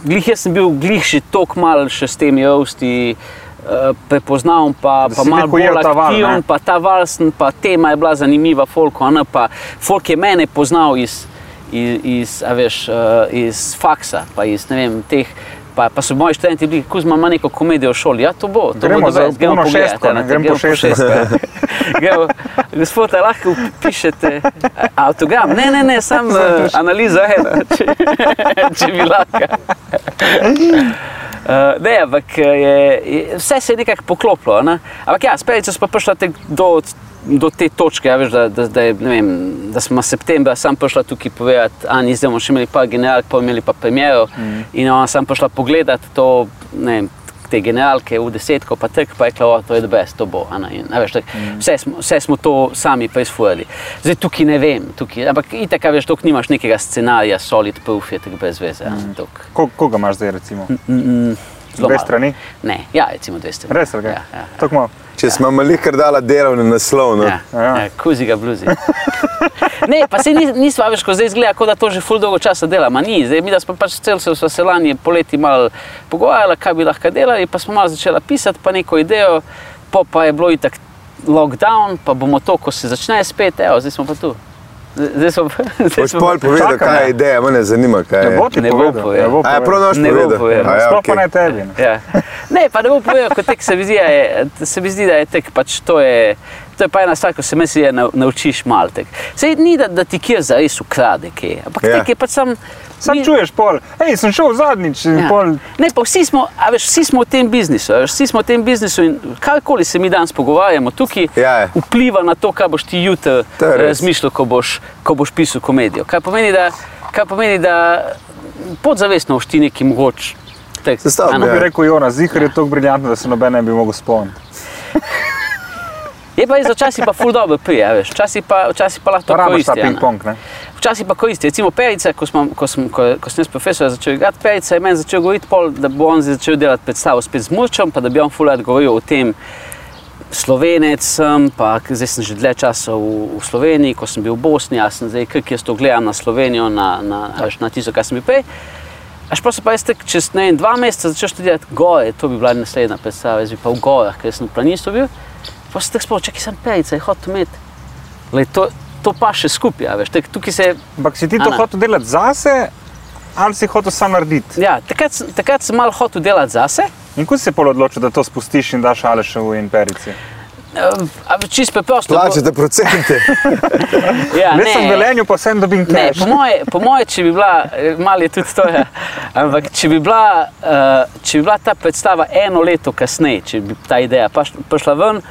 glih jaz sem bil glih še toliko mal še s temi ovsti. Uh, prepoznavam, pa, Da pa si malo bolj val, ne? pa ta valsen, pa tema je bila zanimiva, folko, ne, pa folk je mene poznal iz, iz, iz, veš, uh, iz faksa, pa iz ne vem, teh. Pa, pa so moji študenti bili, Kuzma ima neko komedijo v šoli. Ja, to bo. To Gremo bo za dovest, gremo šestko, ja, ne, gremo po šestko. ja. Gremo, Gospod, lahko pišete avtogram? Ne, ne, ne, sam uh, analiza ena, če, če bi lahko. Uh, ne, ampak je, je, vse se je nekako poklopilo. Ne? Ampak ja, spet so pa prišli do, do te točke, ja, veš, da, da, da, je, vem, da smo septembra sam prišla tukaj povedati, a ni zdaj bomo še imeli par generalk, pa imeli pa premjero. Mm. In ona sam prišla pogledati to, ne vem, te generalke v desetko, pa tek pa je rekla, "O, to je debes, to bo. a ne." In, veš, tak, mm. vse, smo, vse smo to sami preizfurali. Zdaj tukaj ne vem, tukaj, ampak itak, veš, dok nimaš nekega scenarija, solid proof je tako brez veze. Mm. Ko, koga imaš zdaj, recimo? Zelo Dve malo. strani? Ne, ja, recimo dve strani. Res, okay. Ja, ja, Tako malo. Če smo malo kar dala delovni naslov. No. ja, Ja. ja, kuzi ga bluzi. Ne, pa se nismo več, ko zdaj izgleda, kot da to že ful dolgo časa dela. Ma ni, zdaj mi smo pač cel se v lani poleti malo pogovarjali, kaj bi lahko delali, pa smo malo začeli pisati, pa neko idejo, po pa je bilo itak lockdown, pa bomo to, ko se začne spet, evo, zdaj smo pa tu. Zdaj smo, zdaj Boš pol povedal, Čakam, kaj ja. je ideja, mene zanima, kaj Ne je. bo ti Ne bo povedal. povedal. ne bo A je prav povedal. noč Ne bo povedal? povedal. A ja, Sploh pa okej. ne tebi. ne. Ja. Ne, pa ne bo povedal, kot tek se mi zdi, je, se mi zdi, da je tek, pač to je, to je pa ena stvar, ko se meni je naučiš malo tek. Sej ni, da, da ti kje zares ukrade, kje, ampak Ja. yeah. tek je pač sam... Sam ni- čuješ pol, hej, sem šel zadnjič in Ja. pol. Ne, pa vsi smo, a veš, vsi smo v tem biznisu, a veš, vsi smo v tem biznisu in karkoli se mi danes pogovarjamo tukaj, Ja, ja. vpliva na to, kaj boš ti jutri je res. razmišljal, ko boš, ko boš pisal komedijo. Kar pomeni, da, kar pomeni, da podzavestno boš ti neki mogoč. tek, Sestavlja. a ne. Bi Ja. rekel, Jona, zihar je tako briljantno, da se noben ne bi mogel spomniti. Je pa res, včasih pa ful dobro prije, veš, včasih pa, včasih pa lahko to Rabaš ta koristi. a ne. ping-pong, ne? Včasih pa koristi, recimo Perica, ko, smo, ko, sem, ko, ko sem jaz profesor začel igrati, Perica je meni začel govoriti, pol, da bo on začel delati predstavo spet z Murčom, pa da bi on fulat govoril o tem, Slovenec sem, pa zdaj sem že dlje časa v, v Sloveniji, ko sem bil v Bosni, jaz sem zdaj, kako jaz to gledam na Slovenijo, na, na, a veš, na tisto, kar sem bil prej. Až pa se pa jaz tek čez ne, dva meseca začel študirati gore, to bi bila naslednja predstava, jaz bi pa v gorah, ker sem v planistu bil. Pa se tako spomnim, čakaj sem Perica, je hotel imeti. Lej, to, to pa še skupaj, a veš, tek, tukaj se Ampak si ti to Ana. hotel delati zase, ali si hotel sam narediti? Ja, takrat, sem- takrat sem malo hotel delati zase. In ko si se pol odločil, da to spustiš in daš Aleševu in Perici? Čist preprosto. Plačate procente. Ja, Jaz sem v Velenju, pa sem dobim Ne, cash. po moje, po moje, če bi bila, eh, malo je tudi to, ja. ampak če bi, bila, uh, če bi bila ta predstava eno leto kasneje, če bi ta ideja paš- prišla ven,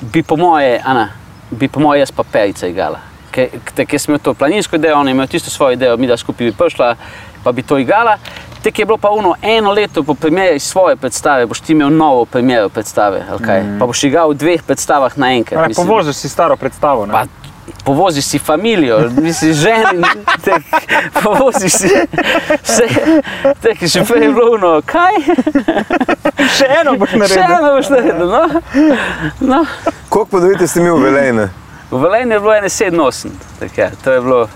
bi po moje, Ana, bi po moje jaz pa perica igrala. Ker sem imel to planinsko idejo, on je imel tisto svojo idejo, mi da skupaj bi prišla, pa bi to igrala. Tek je bilo pa uno eno leto po premjeri svoje predstave, boš ti imel novo premjero predstave, ali kaj. Mm. Pa boš igral v dveh predstavah naenkrat. Ne. Povoziš si staro predstavo. Ne? Pa povoziš si familijo, misliš ženi, tek, povoziš si vse, tek, že prej je bilo ono, kaj? Še eno boš Še naredil. eno boš naredil, no? no. Koliko podvojite ste mi v Velejne? V Velenju je bilo 1,87, tak, ja, to je bilo,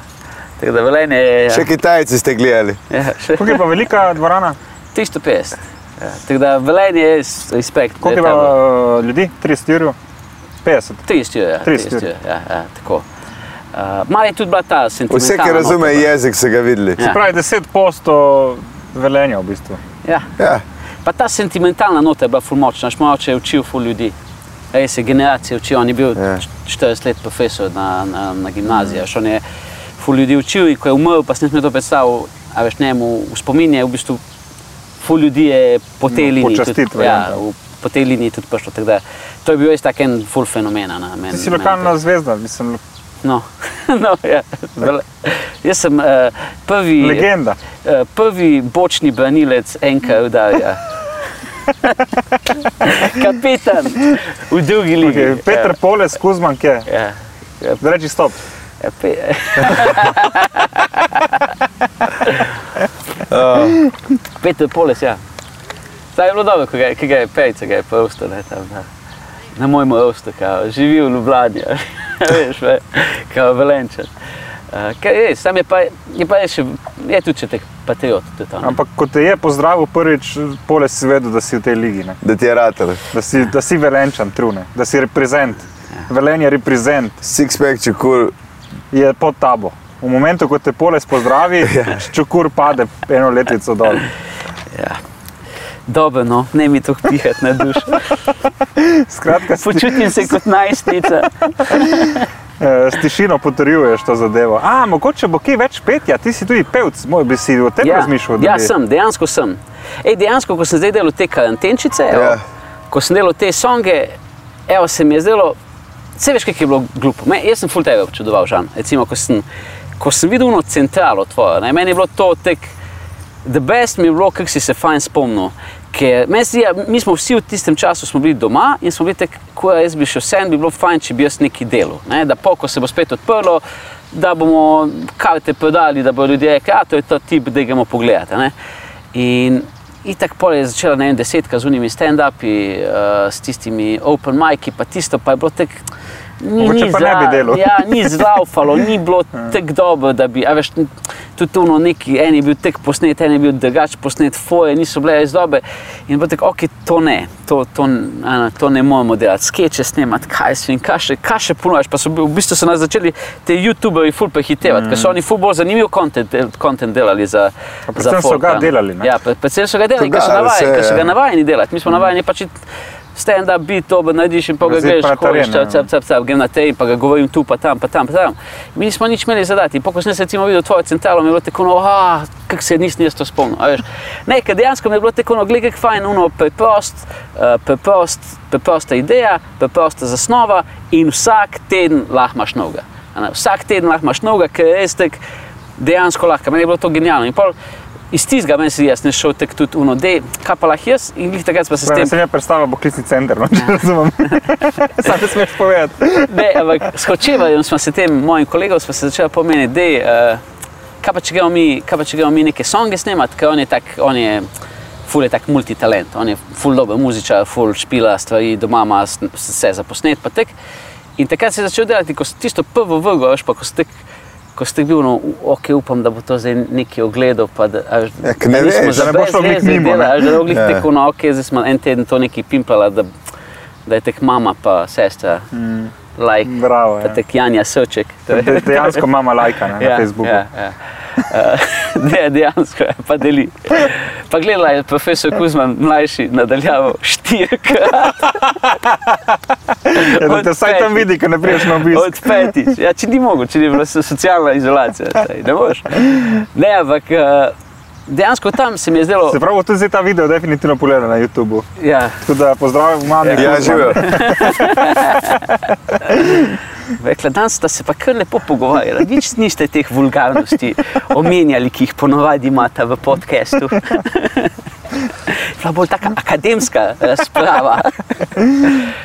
tako da Velenje je, Še ja, Kitajci ste gledali. ja, še Koliko je pa velika dvorana? 350. Ja, tako da Velenje je respekt. Koliko je pa uh, ljudi? 30 jurjev? 50. 300, ja, 300. 300, ja, ja, tako. Uh, Malo je tudi bila ta sentimentalna. Vse, ki razume nota, jezik, so ga videli. Ja. Pravi 10 posto velenja v bistvu. Ja. Ja. Pa ta sentimentalna nota je bila ful močna, naš moj oče je učil ful ljudi. Res je generacije učil, on je bil Ja. ja. 40 let profesor na, na, na gimnaziji, mm. on je ful ljudi učil in ko je umrl, pa sem mi to predstavil, a veš njemu v spominje, v bistvu ful ljudi je po tej No, liniji. počastiti tudi- Ja, v- po tej liniji tudi prišlo. da To je bil res tak en ful fenomen. Na, men, Ti si lokalna to- zvezda, mislim, No, no ja. Vele- Jaz sem uh, prvi, legenda. uh, prvi bočni branilec NK udarja. Kapetan v drugi ligi. Okay, Petr Poles, Kuzman, kje? Ja. Ja, reči stop. ja, pe, Uh, Peter Poles, ja. Zdaj je bilo dobro, ko ga, je- ko ga je Pejce, ga je prostor, ne, tam, na, na mojem rostu, kao, živi v Ljubljani, veš, ve, kao Velenčan. Uh, kaj je, sam je pa, je pa še, je tudi če tek patriot. Ne. Ampak ko te je pozdravil prvič, Poles si vedel, da si v tej ligi, ne? da ti je ratar. da si, da si velenčan, trune, da si reprezent. Velenje reprezent Sixpack, čukur, je pod tabo. V momentu, ko te Poles pozdravi, čukur pade eno letvico dol. Ja. Dobro, no, ne mi to pihati na dušo. Skratka, Počutim se kot najstnica. eh, s tišino potrjuješ to zadevo. A, mogoče bo kaj več petja, ti si tudi pevc, moj bi si o tem razmišljal. da ja, bi- sem, dejansko sem. Ej, dejansko, ko sem zdaj delal te karantenčice, evo, Ja. ko sem delal te songe, evo, se mi je zdelo, vse veš, kaj je bilo glupo. Me, jaz sem full tebe občudoval, Žan. Recimo, ko sem, ko sem videl ono centralo tvojo, ne, meni je bilo to tek, the best mi je bilo, kako si se fajn spomnil. Ker meni se zdi, da mi smo vsi v tistem času bili doma in smo bili tako, ko jaz bi še vsem bi bilo fajn, če bi jaz nekaj delal. Ne? Da po, ko se bo spet odprlo, da bomo karte prodali, da bodo ljudje rekli, da to je ta tip, da gremo pogledati. a ne." In itak pol je začela ne vem, desetka z unimi stand-upi, uh, s tistimi open mic'i, pa tisto pa je bilo tek. Ni, Mogoče pa ne bi delal. Ja, ni zlaufalo, ni bilo tako dobro, da bi. a Veš, tudi ono neki, en je bil tek posnet, en je bil drugač posnet, foje niso bile iz dobe. In bo tako, ok, to ne, to, to, ana, to ne moremo delati, skeče snemati, kaj si in kaj še, kaj še ponujaš. Pa so v bistvu so nas začeli te YouTuberi ful prehitevati, mm. ker so oni ful bolj zanimiv content, content delali za. Pa predvsem za so folk, ga a ne. delali, ne? Ja, pre- predvsem so ga delali, ker so navajeni, se, ker so ga ja. navajeni delati. Mi smo navajeni pač iti stand-up, biti to, narediš in pa ga greš, pa ja. cap, cap, cap, grem na te in pa ga govorim tu, pa tam, pa tam, pa tam. Mi nismo nič imeli zadati. In po, ko sem jaz recimo videl tvojo centralo, mi je bilo tako, no, ah, kako se nisem jaz to spomnil. Ne, ker dejansko mi je bilo tako, no, gledaj, kako fajn, uno, preprost, uh, preprost, preprosta ideja, preprosta zasnova in vsak teden lahko imaš novega. A ne, Vsak teden lahko imaš novega, ker je res tako dejansko lahko. Meni je bilo to genialno. In pol, Iz tistega meni se jaz ne šel tako tudi uno, da kaj pa lahko jaz in glih takrat pa se s tem se mi je predstavljal poklicni center, no, če razumem. Sam ne smeš povedati. Ne, ampak s Hočevarjem smo se tem mojim kolegom smo se začeli pomeniti, da uh, kaj pa če gremo mi, kaj pa če gremo mi neke songe snemati, ker on je tak, on je ful je tak multitalent, on je ful dober muzičar, ful špila stvari, doma ima vse za posnet, pa tek. In takrat se je začel delati, ko si tisto prvo vrgo, veš, pa ko si tek, ko si bil, no, ok, upam, da bo to zdaj neki ogledal, pa da, a veš, Ja, ke ne da nismo veš, da ne bo šlo brez glih veze mimo, ne. delali, a veš, da bo glih Ja. tako, no, ok, zdaj smo en teden to neki pimpala, da, da je tek mama pa sestra. Mm. Like, Bravo, ja. tek Janja Srček. to je- De- Dejansko mama lajka ne, na Facebooku. Ja, ja. Uh, ne, dejansko je, pa deli. Pa gledaj, je profesor Kuzman mlajši nadaljeval štirikrat. Ja, da te vsaj tam vidi, ko ne priješ na obisk. Od petič. Ja, če ni mogoče, če ni bila so- socialna izolacija. Saj, ne moreš. Ne, ampak uh, dejansko tam se mi je zdelo. Se pravi, tudi ta video definitivno pogleda na YouTubu. Ja, Tako da pozdravljam mami. Ja, Kuzman. živijo. rekla, danes sta se pa kar lepo pogovarjala. Nič niste teh vulgarnosti omenjali, ki jih ponovadi imate v podkastu. Bila bolj taka akademska razprava.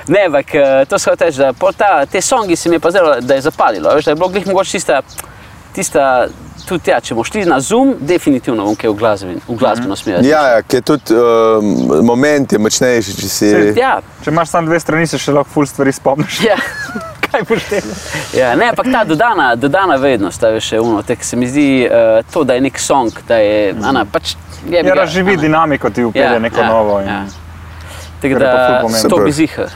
Ne, ampak eh, to se hoče reči, da ta, te songi se mi je pa zdelo, da je zapalilo. Veš, da je bilo glih mogoče tista, tista tudi ja, če bomo šli na Zoom, definitivno bom kaj v, glasben, v glasbeno smer. Ja, ja, je tudi um, moment je močnejši, če si. ja, Če imaš samo dve strani, se še lahko ful stvari spomniš. ja. Kaj boš delal? Ja, ne, ampak ta dodana, dodana vrednost, ta je še uno, tek se mi zdi uh, to, da je nek song, da je, ana, pač, je Ja, razživi dinamiko, ti upelje neko novo. In... Ja. Tako da, to bi zihar.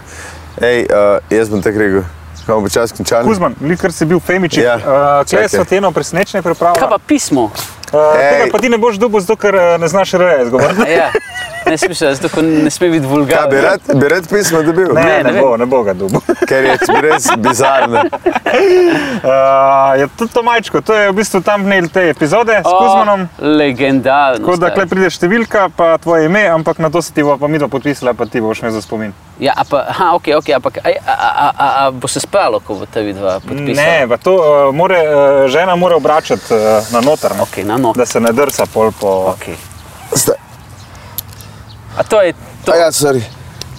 Ej, uh, jaz bom tako rekel, ko bomo počasi končali. Kuzman, ker si bil femičik, Ja, uh, kaj čakaj. so ti eno presenečenje Kaj pripravili? pa pismo? Uh, tega Ej. pa ti ne boš dobil, zato ker uh, ne znaš reje zgovoriti. Ja, ne smisel, zato ne sme biti Kaj, bi vulgaren. rad, bi rad pismo dobil? Ne, Ne, ne, ne ne, bo, ne bo ga dobil. Ker je res bizarno. Uh, je tudi to majčko, to je v bistvu tam dnel te epizode s Kuzmanom. Legendarno. Tako da klej pride številka, pa tvoje ime, ampak na to se ti bo pa mi to podpisala, pa ti boš imel za spomin. Ja, a pa, aha, ok, ok, ampak a, a, a, a, a bo se spravilo, ko bo ta vidva podpisala? Ne, pa to uh, more, uh, žena mora obračati uh, na noter, no. Ok, na no. da se ne drsa pol po. Okay. Sta- A to je to. A ja, sorry.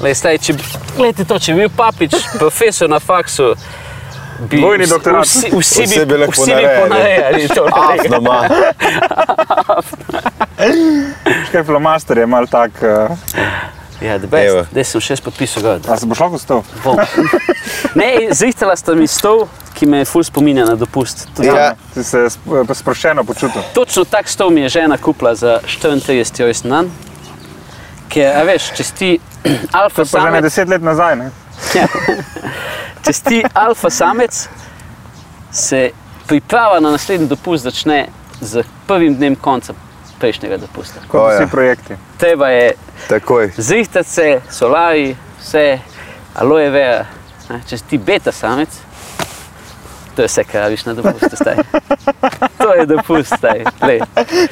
Lej, staj, če, bi- glejte to, če bi bil papič, profesor na faksu, bi Dvojni vsi- doktorat. Vsi, vsi, Vsi bi bi, lahko vsi bi narejali. ponarejali to. Afno ima. Škaj flomaster je mal tak. Uh, Ja, best. Zdaj sem še podpisal gor. a se boš lahko stal? Bom. Ne, zrihtala sta mi stol, ki me ful spominja na dopust. Tudi Ja. Si se eh, sproščeno počutil. Točno tak stol mi je žena kupila za 34 rojstni dan. Ker, a veš, če si alfa Pa že ne samec, deset let nazaj. Ne? če si alfa samec, se priprava na naslednji dopust začne z prvim dnem konca prejšnjega dopusta. Kot O, vsi ja. projekti. Treba je Takoj. zrihtati se, solari, vse, aloe vera. Če si beta samec, to je vse, kar rabiš na dopustu. Staj. To je dopust, staj. Glej.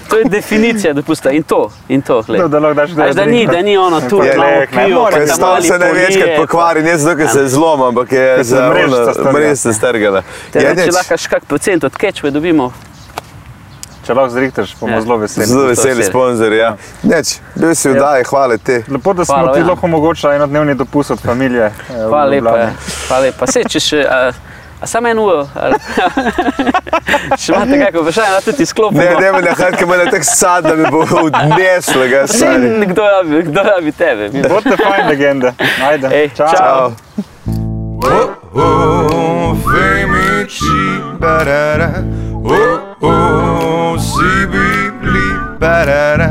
To je definicija dopusta in to. In to glej. No, da lahko daš A veš, da, ni, da ni ono tu, Ja, malo ne, ne pivo, more. pa Ker ta stol mali se največkrat polije, pokvari, ne zato, ker se je zlom, ampak je se za strga. mrežica strgala. Te, Ja, če lahko še kak procent od kečve dobimo, Če lahko zrihtaš, bomo Ja. zelo veseli. Zelo veseli sponzorji. Ja. Neč, bil si v daji, hvala ti. Lepo, da smo Hvala, ti ja. lahko omogočili enodnevni dopust od familije. eh, hvala lepa. Ljubljani. Hvala lepa. Sej, če še, a samo en uro, če imate kakšno vprašanje, da tudi izklopimo. Ne, ne, ne, ker me je tako sad, da mi bo odneslo, saj. kdo rabi, kdo rabi tebe? Mi- Bodite fajn legende. Ajde. Ej, Čau. oh, fejmiči, barara, oh, oh, vsi bi bili, barara,